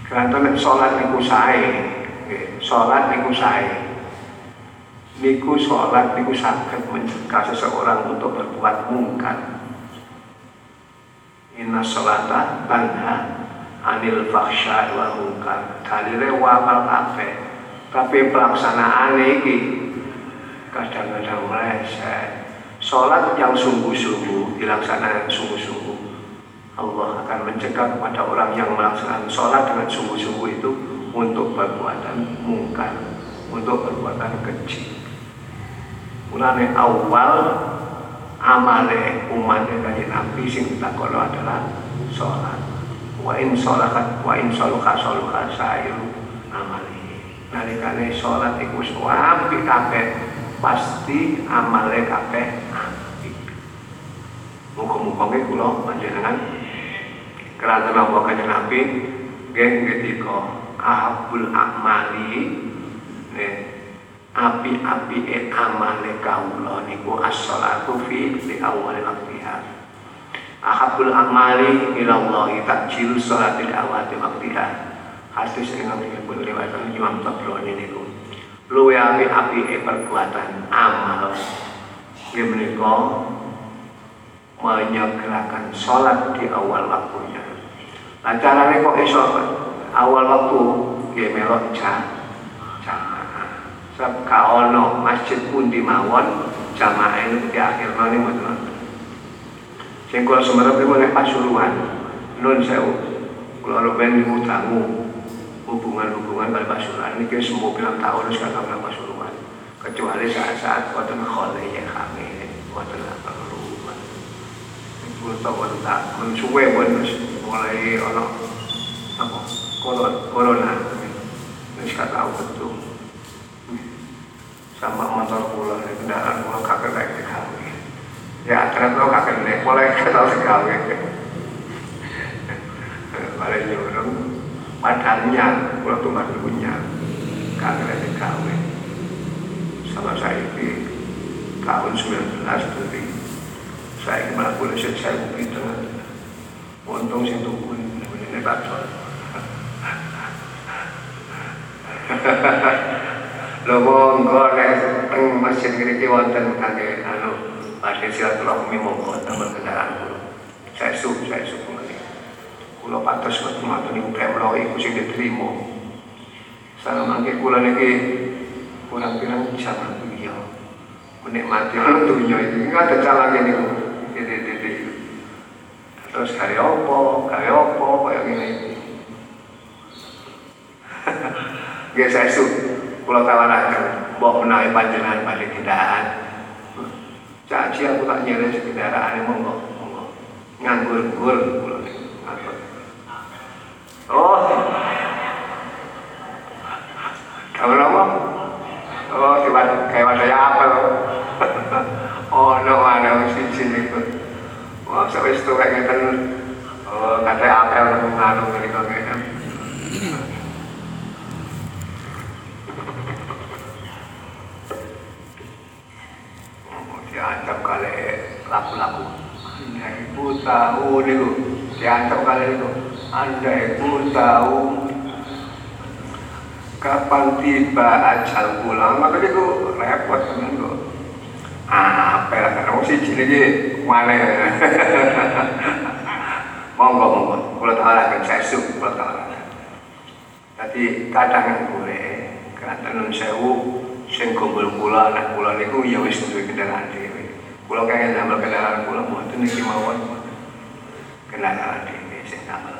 Karena nek sholat niku sae, sholat niku sae. Niku sholat niku saged mencegah seseorang untuk berbuat mungkar. Inna sholata tanha anil faksha wa mungkar. Dalile wapal kabeh. Tapi pelaksanaan iki kadang-kadang meleset. Sholat yang sungguh-sungguh dilaksanakan sungguh-sungguh Allah akan mencegah kepada orang yang melaksanakan sholat dengan sungguh-sungguh itu untuk perbuatan mungkar, untuk perbuatan kecil. Mulane awal amale umat kanjeng Nabi sing ditakono adalah sholat. Wa in sholakat wa in sholuka sholuka sairu amali. Nalikane sholat iku kabeh pasti amale kabeh apik. Muga-muga kula panjenengan kerana napa kanjeng Nabi nggih ketika ahabul amali. Ne api-api e amale kawula niku as-shalatu fi li awal waqtiha. Ahabul amali ila Allah takjil salat di awal waqtiha. Hadis ingkang dipun riwayatkan Imam Tabrani niku luwe api-api e perbuatan amal nggih menika menyegerakan sholat di awal waktunya. Nah caranya kok iso awal waktu ya melok jam jamaah. Kaono masjid pun di mawon jamaah ini di akhir nani betul. Sing kula semerep niku nek Pasuruan nun sewu. Kula niku tamu hubungan-hubungan kali Pasuruan niki semua bilang tahun wis kata Pasuruan. Kecuali saat-saat wonten khole ya kami wonten apa Buta wonta mensuwe pun mulai ono apa corona gak tahu betul. Sama motor kula kendaraan kula kakek naik digawe. Ya ternyata lo kakek naik mulai ketau digawe. Balik nyurung padannya kula tumbas punya naik digawe sama saya di tahun 19 dari saya malah boleh saya dengan untung sing tuku ini bakso lho monggo nek teng masjid ngriki wonten kangge anu badhe silaturahmi monggo damel kendaraan saya sup saya ngene kula pantes kok matur niku kemlo iku sing diterima. Sana mangke kula niki kurang pirang bisa ya menikmati orang dunia itu. Nggak ada jalan ini ini ini terus kari opo kari opo kayak gini. Gak saya su, kalau tawarakan, bawa menawi panjenengan balik kendaraan. Caci aku tak nyari kendaraan monggo, monggo. Nganggur-nggur kula nganggur. Oh. Kamu apa? Oh, tiba kayak saya apa oh, no mana sih sini tuh. Wah, sampai itu kayak gitu. Oh, katanya apa yang nganu ini kok kayak lagu-lagu anda ibu tahu niku diancam kali itu anda ibu tahu kapan tiba ajal pulang maka itu repot kok. Ah apa lah karena si cini ini mana? Monggo monggo. Kalau tahu lah kan saya suka kalau tahu lah jadi kadang gue kerana nun sewu sing kumpul kula anak kula niku ya wis duwe kendaraan dhewe. Kula kaya damel kendaraan kula mboten niki mawon. Kendaraan dhewe sing damel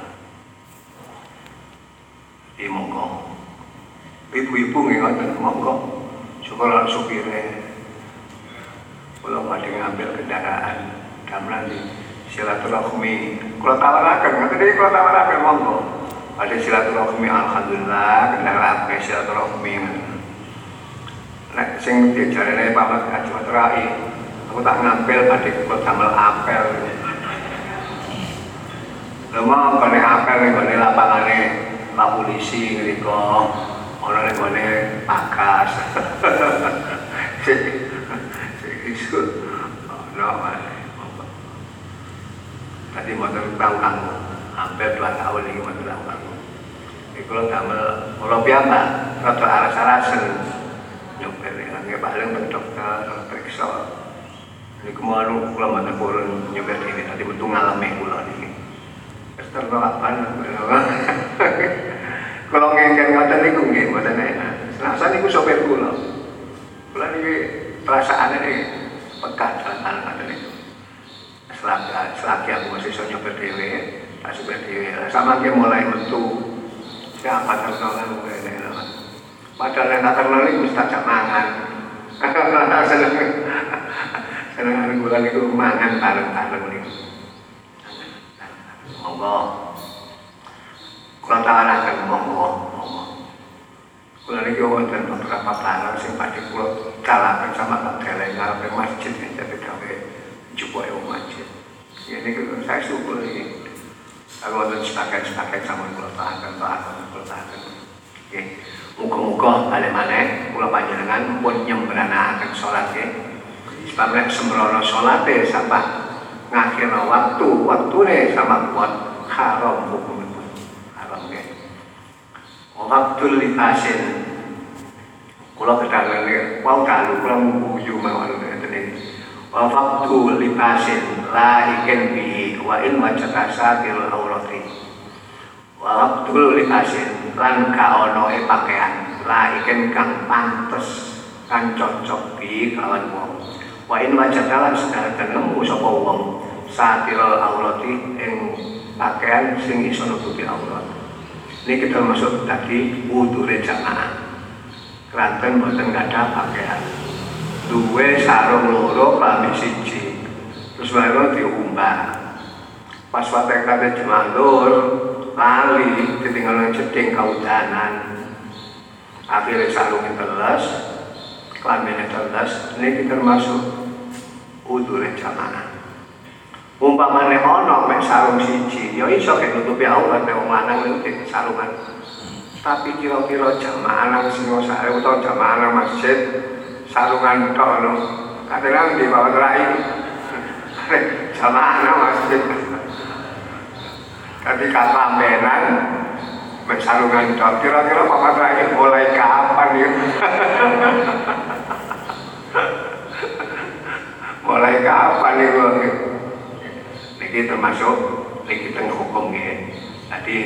Iki monggo. Ibu-ibu nggih ngoten monggo syukur supire kula badhe ngambil kendaraan. Di silaturahmi. Kula tawaraken ngoten iki kula tawaraken monggo. Ada silaturahmi alhamdulillah kendaraan ke silaturahmi. Nek sing diajarane pamat Haji Matrai aku tak ngambil adik kula damel apel. Lho mau kene apel ning kene lapangane la polisi ngriko ana ning kene pakas. Tadi motor tangkang hampir dua tahun ini motor tangkang ini kalau damel kalau biasa rata aras-arasan nyopir ini paling bentuk periksa. Ini kemarin kalau mata turun nyopir ini tadi betul ngalami pulau ini kalau ngengken ngoten niku nggih mboten enak. Senajan niku sopir kula. Kula niki perasaane niki pekat dalan ngoten niku. Selagi, selagi aku masih iso nyopir dhewe, tak. Sama ki mulai metu siapa terkenal ngene Padahal tak terkenal ini mesti tak mangan. Seneng seneng niku mangan bareng-bareng niku. Monggo. Kula tawaraken monggo. Monggo. Kula niki wonten beberapa barang sing badhe kula calaken sama tak deleng ngarepe masjid tapi gawe jupuke masjid. Ini kalau saya syukur ini kalau wonten sebagian-sebagian sama kula tahaken tahaken kula tahaken. Nggih. Muga-muga balik maneh kula panjenengan pun nyembranakaken salat nggih. Sebab nek sembrono salate sampai ngakhirna waktu waktune sama kuat. Haram hukumipun haram nggih waktu libasin kula kedangane wau dalu kula nguyu mawon ngeten iki wa waktu libasin la iken bihi wa in wajata sakil aurati. Wa waktu libasin lan ka ono e pakaian la iken kang pantes kang cocok bi kelawan wong wa in wajata lan sedaya nemu sapa wong satirul aurati ing pakaian sing iso nutupi aurat. Ini kita masuk tadi wudhu jamaah. Buatan gak ada pakaian. Dua sarung loro klambi siji. Terus baru diumbah. Pas watek kata jemaah lur, lali ketinggalan jeding kaudanan. Akhirnya sarungnya telas, klambinya telas. Ini kita wudhu jamaah. umpamane ana mek sarung siji ya iso kek nutupi aurat nek wong lanang niku sarungan. Tapi kira-kira jamaah nang sing sare utawa jamaah nang masjid sarungan tok lho. Kadang di bawah rai jamaah nang masjid. Ketika rambenan mek sarungan tok. Kira-kira Pak Rai mulai kapan ya mulai kapan itu ini termasuk ini kita hukum ya. Jadi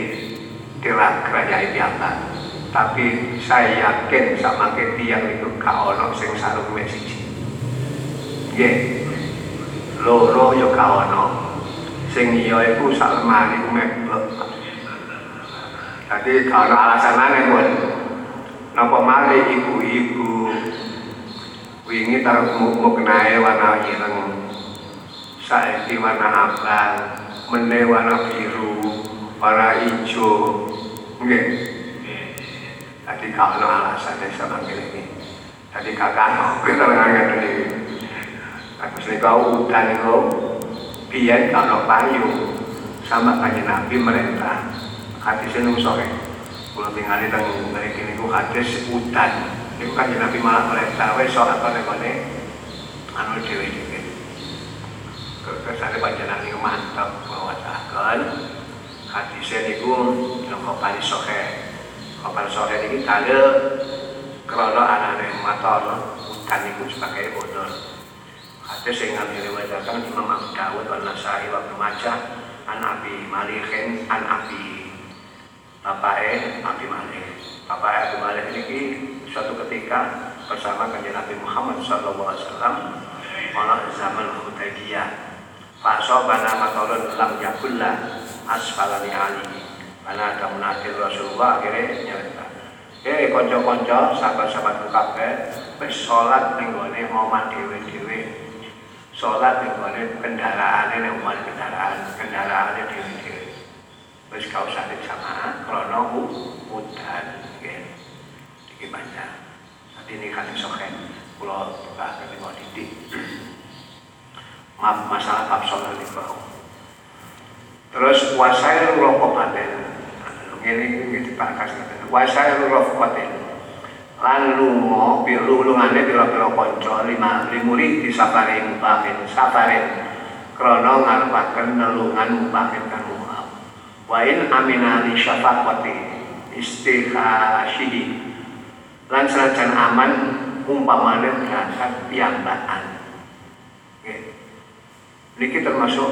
tidak kerajaan biasa tapi saya yakin sama ketiang itu kau ono sing sarung mesiji ya loro yo kau ono. Sing iya itu salmani meblok jadi kalau alasan mana pun Napa mari ibu-ibu wingi taruh mau kenai warna ireng. Saiki warna abang, mene warna biru, warna hijau, nggih. Tadi kalau alasannya sama ini, tadi kakak kita dengar ini. Aku sini kau udan itu, biar kalau payu. Sama kaji nabi mereka hati senung sore. Kalau tinggal di tengah dari kini ku hadis udan, itu kaji nabi malah mereka. Wes soal kau anu dewi kersane panjenengan niku mantep mawasaken hadise niku nang sohe kopani sohe niki dalil krana anane motor hutan niku sebagai bodol hadis sing diriwayatkan Imam Abu Dawud wa Nasai wa Ibnu Majah an Abi Malikin an Abi bapake Abi Malik. Bapake Abi Malik ini suatu ketika bersama kanjeng Nabi Muhammad wasallam ana zaman Hudaybiyah. Fa asabana matarun lam yakulla asfalani ali ana ada munadil Rasulullah akhirnya nyerita. Eh konco-konco sahabat-sahabat kabeh wis salat ning gone omah dhewe-dhewe. Salat ning gone kendaraane ning omah kendaraan kendaraane dhewe-dhewe. Wis kau usah jamaah krana udan iki panjang ini hadis sahih kula bukaken niku titik maaf masalah bab salat niku terus wasail rokobaten ini iki dipakas wasail rokobaten lan lunga pilulungane pira-pira kanca lima limuri di safare mubahin safare krana ngarepaken nelungan mubahin kan muhab wa in amina li syafaqati istikhashihi lan senajan aman umpamane berangkat piyambakan. Nggih niki termasuk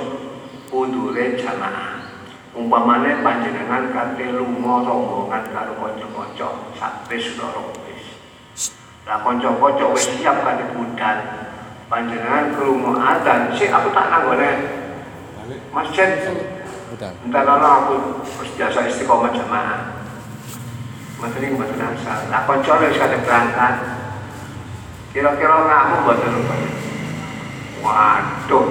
udure jamaah. Umpamane panjenengan kate lunga rombongan karo kanca-kanca sampai sedoro wis lah kanca-kanca wis siap kate budal. Panjenengan krungu adzan sik aku tak nanggone masjid Entah aku harus biasa istiqomah jamaah Niku mboten asal. Lah kanca wis kadhe berangkat. Kira-kira ngamu mboten Waduh.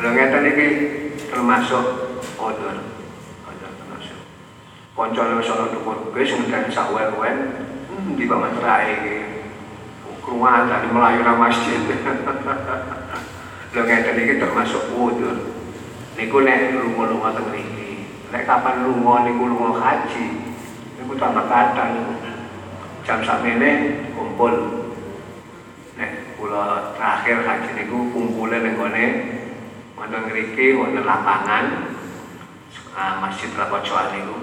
Lha ngeten iki termasuk odor. Odor termasuk. Kanca wis ana dhuwur wis ngenteni sak wen-wen. Hmm, di bawah materai iki. Keruan dari melayu masjid. Lha ngeten iki termasuk odor. Niku nek lunga-lunga teng Nek kapan lunga niku lunga haji, niku tambah kadang. Jam sakmene kumpul. Nek kula terakhir haji niku kumpule ning gone wonten ngriki lapangan uh, Masjid Rapojoan niku.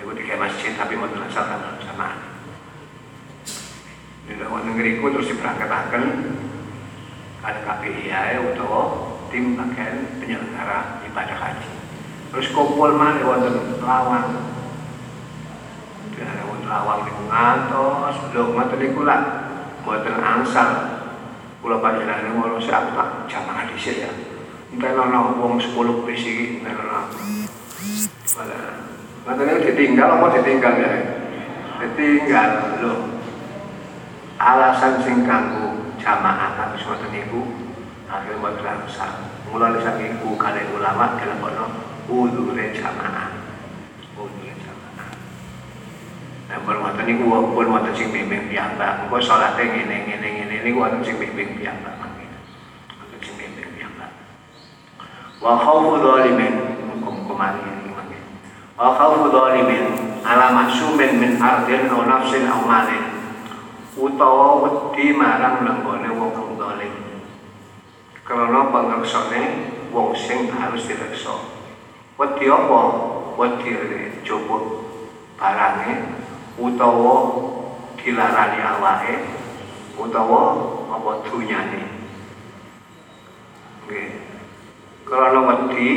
Niku tiga masjid tapi wonten asal sama. Nek wonten ngriku terus diberangkataken ada KPI utawa tim bagian penyelenggara ibadah haji terus kumpul mana wonten lawang. Wonten lawang niku ngantos. Lho ngoten niku lah. Mboten angsal. Kula panjenengan ngono sak tak jamaah dhisik ya. Entek ana wong 10 bis iki entek ana Malah, ngoten ditinggal apa ditinggal ya? Ditinggal lho. Alasan sing kanggo jamaah tapi ngoten niku akhirnya mboten angsal. Mulane saking ku kalian ulama kalian udure jamaah. Udure jamaah. Nah berwonten niku pun wonten sing bimbing piyambak. Engko salate ngene ngene ngene niku wonten sing bimbing piyambak wonten sing bimbing piyambak. Wa khaufu dhalimin hukum kumari wa khaufu dhalimin ala maksumin min ardin aw nafsin aw malin. Utawa wedi marang lenggone wong zalim. Karena pangreksane wong sing harus direksa wedi apa? Wedi coba barange utawa dilarani awake utawa apa dunyane. Nggih. Karena wedi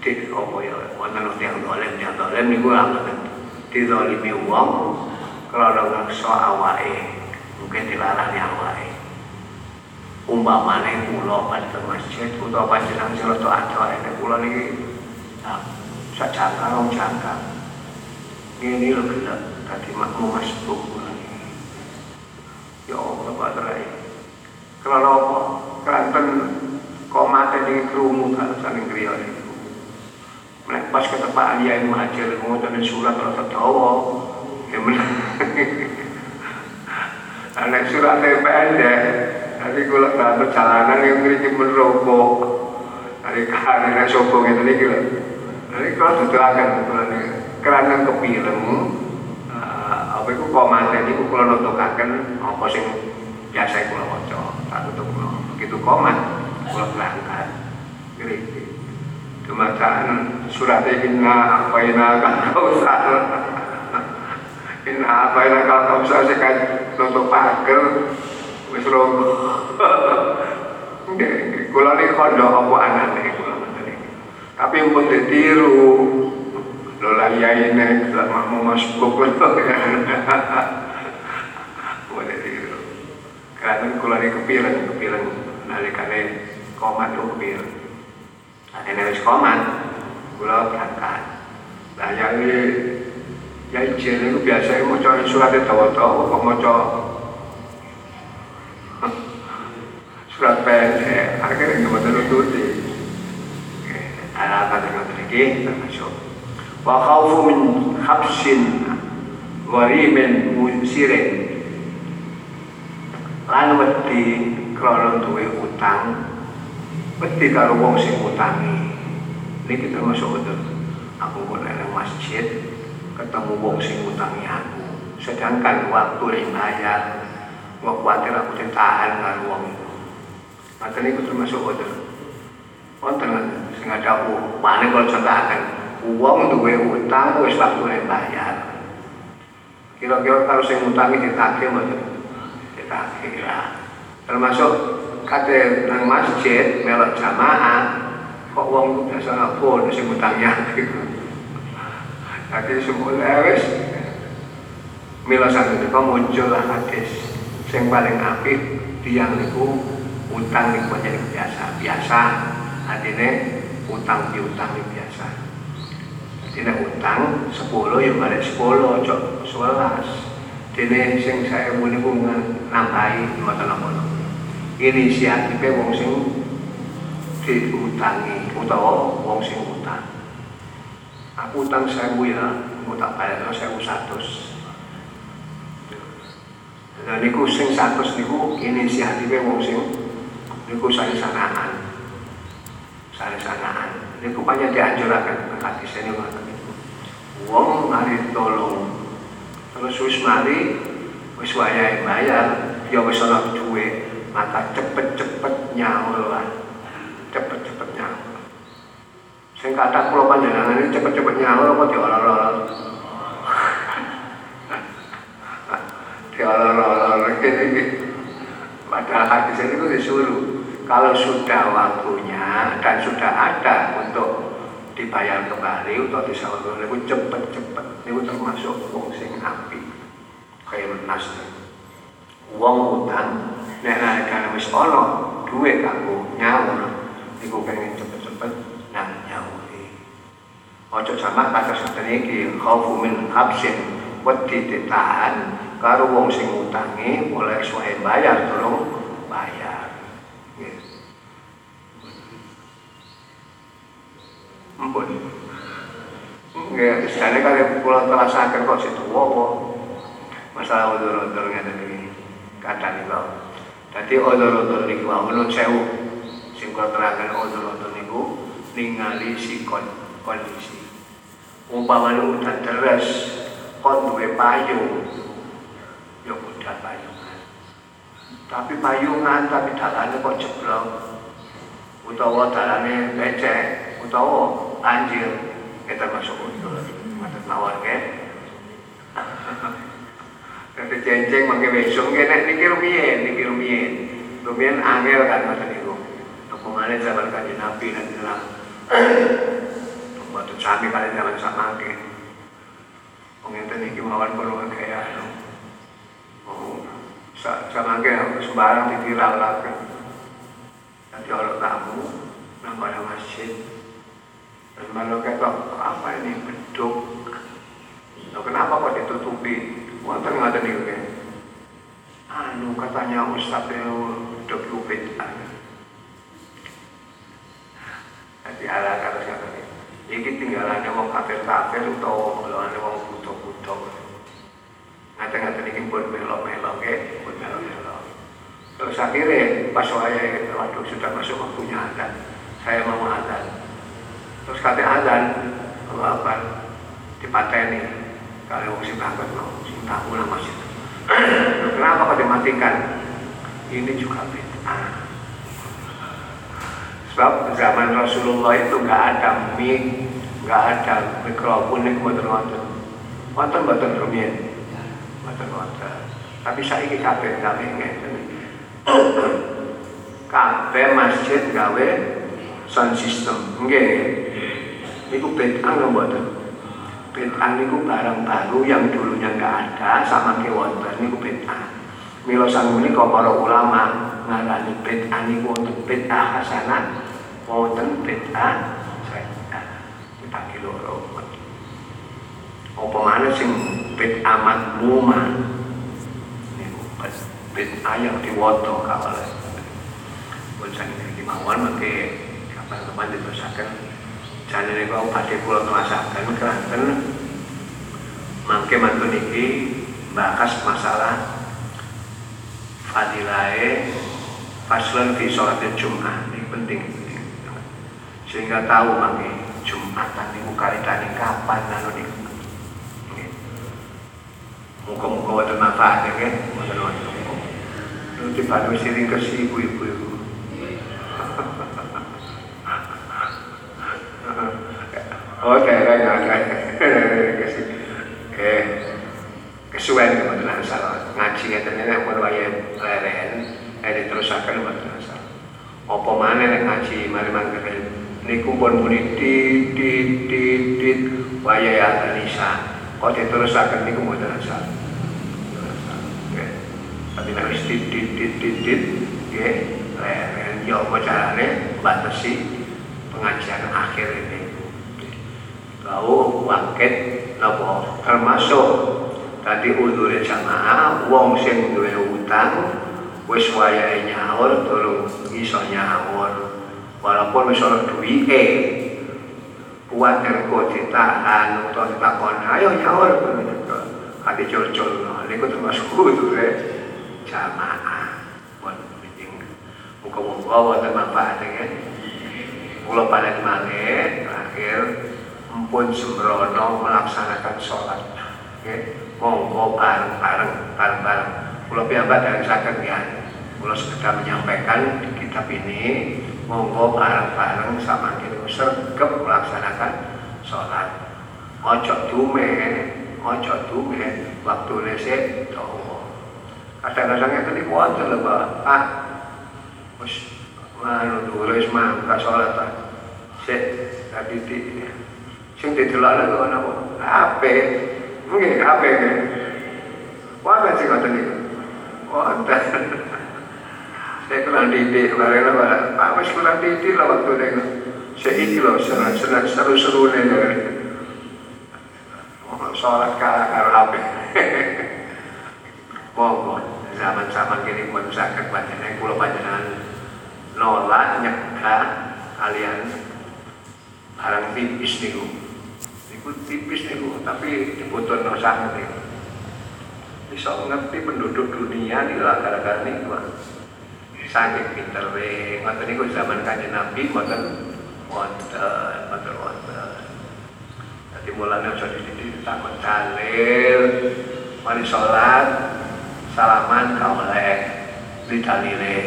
dik apa ya wonten tiyang dolen tiyang dolen niku ngoten dizalimi wong karena ngaksa awake mungkin dilarani awake. Umpamane kula pada masjid utawa panjenengan sing rada ado nek kula niki nah, sak jangka. Rong jangka ngene lho gelem dadi makmum niki ya Allah padrai kalau apa? Kanten kok mate ning krungu kan saling kriya niku nek pas ketepaan ya muhajir ngoten surat rada dawa ya men Anak surat pendek, Nanti kalau dalam perjalanan yang memiliki merobo Dari kanan yang sombong itu nih Nanti kalau tutuakan Kerana kepilem uh, Apa itu komandan itu kalau nutukakan Apa sing biasa itu waca Tak tutup begitu komat kalau berangkat kritik kemacaan surat inna apaina kan kausar inna apaina kan kausar sekan nutup pager wis rogo kula ini kondo apa anane tapi pun ditiru lola yai ini mau masuk boleh tiru. Karena kula ini kepiran kepiran nalikane komat itu kepiran ini wis komat. Kula berangkat. Nah yang ini ya izin itu biasanya mau coba suratnya tawa-tawa kok mau surat pendek. Akhirnya nggak mau nututi ada apa dengan lagi termasuk wa khawfu min habsin gharimin musirin lan wedi krana duwe utang wedi karo wong sing utangi. Niki termasuk betul. Aku kok nang masjid ketemu wong sing utangi aku. Sedangkan waktu yang bayar khawatir aku ditahan karo wong itu. Maka ini termasuk betul. Wonten ada mana kalau contohaken uang duwe utang wis waktune bayar. Kira-kira kalau sing utangi ditagih mboten? Ditagih lah. Termasuk kate nang masjid melok jamaah kok wong biasa ngapun sing utangnya Jadi semula wis. Mila sakit muncul lah hadis sing paling apik tiang niku utang niku jadi biasa. Biasa. Artinya utang piutang ini biasa. Jadi utang 10 ya balik 10 cok 11 jadi sing saya muni bunga nambahi mata nama inisiatifnya wong sing diutangi utawa wong sing utang. Aku utang saya ya mau tak saya satu dan niku sing satu niku inisiatifnya wong sing niku saya sanaan sana-sanaan ini rupanya dianjurkan ke hati saya ini wong mari tolong. Terus wis mari wis wayahe bayar. Ya wis ana duwe maka cepet-cepet nyaur lah. Cepet-cepet nyaur. Sing kata kula panjenengan ini cepet-cepet nyaur apa diolor-olor? Diolor-olor. Ini padahal hadis itu disuruh kalau sudah waktunya dan sudah ada untuk dibayar kembali atau disalurkan itu cepet-cepet itu termasuk wong sing api. Kayak nas wong utang nek nalika wis ana duwe kanggo nyaur. Iku pengen cepet-cepet nang nyauri. Ojo sama kata seperti iki khaufu min habsin wedi ditahan karo wong sing utangi oleh suwe bayar tolong bayar Ampun. Ya, sekali kali pulau terasakan kok situ wow, masalah odor-odor ngeten iki. Kadang niku. Dadi odor-odor niku menurut sewu sing kula terakan odor-odor niku ningali si kondisi. Umpamane udan deres kon duwe payung. Ya udah payungan. Tapi payungan tapi dalane kok jeblok. Utawa dalane becek, utawa banjir kita masuk itu mata tawar ke Nanti cenceng mangke besok. Ke nek niki rumien niki rumien rumien angel kan mata niku. Mana zaman kanjeng Nabi dan bilang Waktu sami kali zaman sama ke Pengenten niki mawon perlu kaya Oh, sama ke sembarang ditirang lah kan Nanti kalau tamu pada masjid malu kata apa ini? Beduk. Loh, kenapa kok ditutupi? Wonten ngaten niku anu katanya ustaz itu beduk itu bid'ah jadi ala kata kata ini iki tinggalannya wong kafir kafir utawa mulane wong butuh-butuh ngaten-ngaten iki pun melok-melok ke pun melok-melok. Terus akhirnya pas saya waduh sudah masuk waktunya adan saya mau adan terus kata azan Allah apa dipateni kalau wong sing berangkat mau sing lah masjid kenapa kok dimatikan ini juga bid'ah Sebab zaman Rasulullah itu nggak ada mic, nggak ada mikrofon ini buatan wonten. Wonten buatan rumiyin. Buatan wonten. Tapi saya ini kabeh kabeh ngeten. Kabeh masjid gawe sound system. Nggih. Niku bid'ah nggak mboten? Bid'ah niku barang baru yang dulunya nggak ada sama ke wonten niku bid'ah. Mila sang menika para ulama ngarani bid'ah niku untuk bid'ah hasanah wonten bid'ah sayyi'ah. Kita kiloro. Apa mana sing bid'ah madmumah bid'ah yang diwoto kawale. Pun sakit kemauan mangke kapan-kapan diterusaken jane niku badhe kula telasaken keranten mangke mantun iki bahas masalah fadilahe faslon fi sholat Jumat ini penting. Penting sehingga tahu mangke Jumatan niku karitane kapan anu niku Muka-muka wonten manfaatnya nggih, wonten wonten. Nanti pada siring ke si ibu-ibu ibu. Oh, daerah. Kasih. Eh, kesuwen mboten asal ngaji ngeten nek pun waya leren eh diterusaken mboten asal apa maneh nek ngaji? Mari mangkene niku pun muni dit dit dit dit waya ya Anisa kok diterusaken niku mboten asal tapi nek wis dit dit dit dit dit nggih leren. Yo apa carane batasi pengajian akhir ini kau wangket napa termasuk tadi udure jamaah wong sing duwe utang wis wayahe nyaur tolong iso nyaur. Walaupun wis ora duwike kuat ergo ditahan utawa ditakon ayo nyaur kate col-col niku termasuk udure jamaah. Pun meeting. Muga-muga wonten manfaatnya. Kula panen malih terakhir empun sembrono melaksanakan sholat. Okay? monggo bareng-bareng bareng-bareng kula piyambak dari saged ya. Kula sekedar menyampaikan di kitab ini monggo bareng-bareng sama kita sergap melaksanakan sholat. Ojo dume ojo dume waktu nese dawa. Kadang-kadang itu di wonten lho Pak. Wis manu dhuwur wis mangkat sholat sik tadi di sing didelokne kok napa HP Mungkin apa ini? Wah, sih kata nih. Wonten. Saya kurang didik, kemarin lah, Pak Mas kurang didik lah waktu itu. Saya ini loh, senang senang seru-seru nih. Sholat kalah karo HP. Monggo, zaman-zaman kini pun sakit panjenengan kula panjenengan nolak nyegah kalian barang tipis niku itu tipis niku tapi dibutuh no sangat niku bisa ngerti penduduk dunia nih lah gara-gara niku saking pinter we. Ngoten niku zaman kanjeng Nabi ngoten. Wonten wonten wonten. Dadi mulane aja dididik takon dalil. Mari salat salaman ka oleh. Di dalile.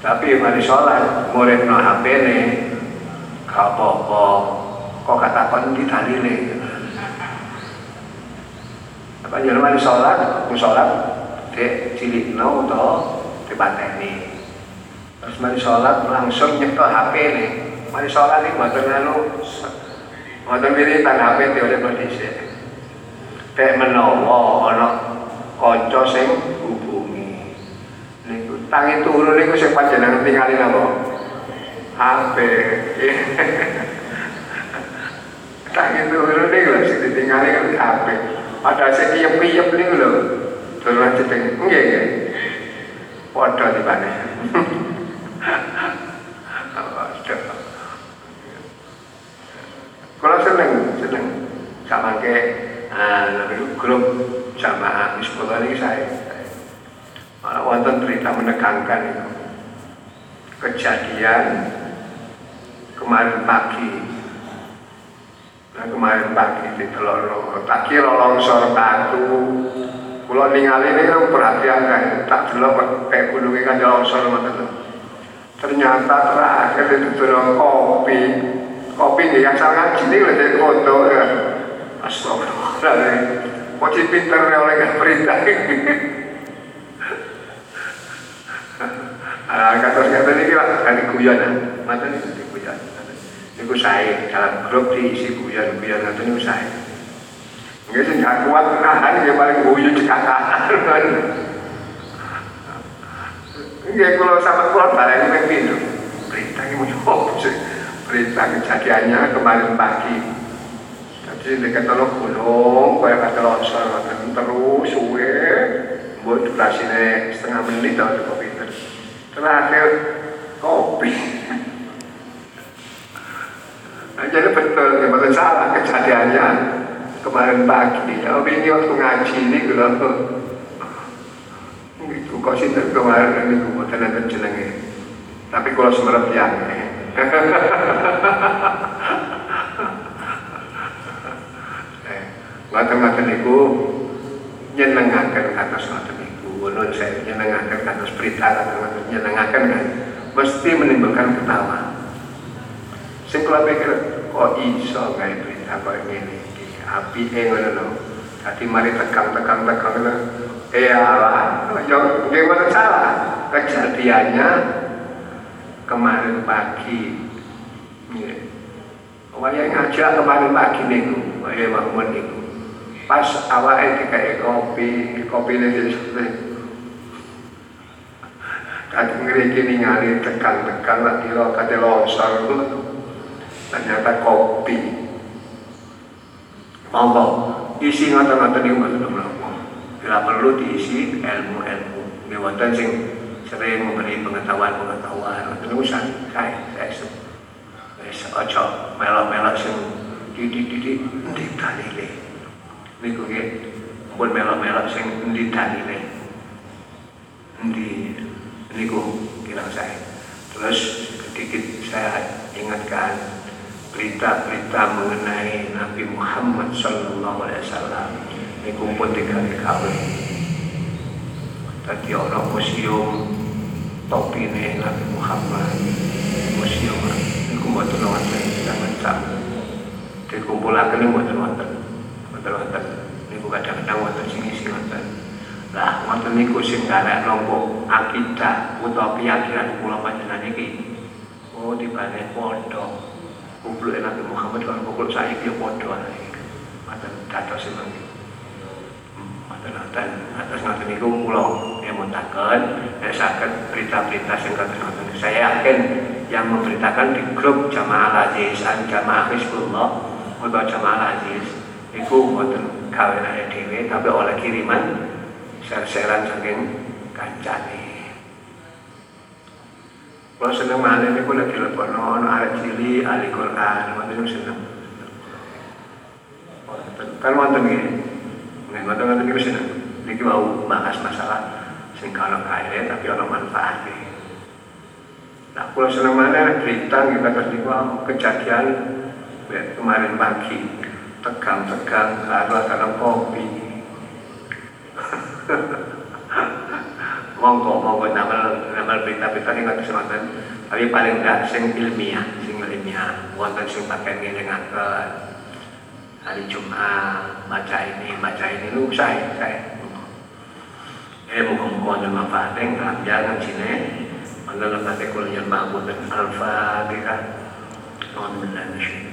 Tapi mari sholat murid no HP nih gak apa-apa. Kok kata kon di dalile apa jadi mari sholat? Aku sholat? Dek cilik no atau di pateni terus mari sholat langsung nyekel HP nih mari sholat ini mboten anu mboten wiritan HP teori kondisi dek menawa ana kanca sing hubungi. Niku tangi turu niku sing panjenengan tingali napa HP tangi turu niku lho sing ditingali kan HP ada sing kiyep-kiyep niku lho. Dolan jedeng nggih nggih. Padha dibane Kalau seneng, seneng. Sama ke lebih grup sama sekolah ini saya. Malah wonten cerita menegangkan itu. Kejadian kemarin pagi. Nah kemarin pagi di tak kira longsor batu. Kalau ningali ini kan perhatian kan. Tak delok kayak gunungnya kan longsor macam ternyata terakhir itu turun kopi. Kopi nih yang sangat ngaji ini udah foto ya. Astagfirullahaladzim. Kok pinter oleh gak perintah? Ah, kata kata ini lah kali guyon mata ini ini gue saya dalam grup diisi guyon guyon kata ini saya nggak sih nggak kuat nahan dia paling guyon cekakahan Nggih kula sama kula baleni ping pindho. Berita iki mau sih. Berita kejadiannya kemarin pagi. Jadi dekat tolong gunung, kaya kata longsor, terus suwe, buat durasinya setengah menit atau kopi Terakhir kopi. Nah, jadi betul, ya, betul salah kejadiannya kemarin pagi. Oh, ini waktu ngaji ini gitu itu kok sih kemarin ini buatan nanti jenenge? Tapi kalau semerap ya Ngaten-ngaten itu nyenengaken atas ngaten itu Ulun saya nyenengaken atas berita ngaten nyenengaken kan? Mesti menimbulkan ketawa sing kula pikir kok iso gawe berita kok ngene iki? Apike ngono lho. Dadi mari tekan-tekan tekan Iya, yang gimana salah. Kejadiannya kemarin pagi. Waya ngajak kemarin pagi niku, waya bangun niku. Pas awalnya dikai kopi, kopi seperti Kadang ngeriki ningali tekan-tekan lah kira kata longsor itu ternyata kopi. Monggo, isi ngata-ngata ini nggak bila perlu diisi ilmu-ilmu. Ini wonten sing sering memberi pengetahuan-pengetahuan. Itu usah saya saya wis aja melok-melok sing didik-didik ndi dalile? Niku nggih pun melok-melok sing ndi dalile? Ndi niku kira saya terus sedikit saya ingatkan berita-berita mengenai Nabi Muhammad Sallallahu Alaihi Wasallam. Dikumpul tiga kali tadi orang museum topi ini Nabi Muhammad. Museum. Ini kumpul wonten zaman sak dikumpulaken ini mboten wonten mboten wonten niku kadang-kadang wonten sing isi wonten lah wonten niku sing garek nopo akidah utawa keyakinan kula panjenengan iki oh dibalik pondok kumpul Nabi Muhammad kan kumpul saiki padha ae Mboten dados sing dan atas ngoten niku kula ngemutaken ya saged berita-berita sing kados ngoten. Saya yakin yang memberitakan di grup Jamaah Aziz dan Jamaah Hizbullah atau Jamaah Aziz itu mboten gaweane dhewe tapi oleh kiriman share-sharean saking kancane. Kalau seneng mana ini pun lagi lepon, ono arek cili, ahli Quran, wonten seneng. Kan wonten nggih. Nek wonten ngoten niku seneng niki mau bahas masalah sing kalau kaya tapi ono manfaatnya. Nah, kalau senang mana cerita kita kasih kejadian kemarin pagi tegang-tegang lalu dalam kopi. monggo monggo namal namal berita-berita ini nggak kesematan tapi paling enggak sing ilmiah sing ilmiah. Wonten sing pakai ngelingaken hari Jumat baca ini baca ini. Lu saya saya eh muka-muka ada manfaatnya. Nggak jangan sini mana nanti kuliah mahmud dan al-fatihah. Alhamdulillah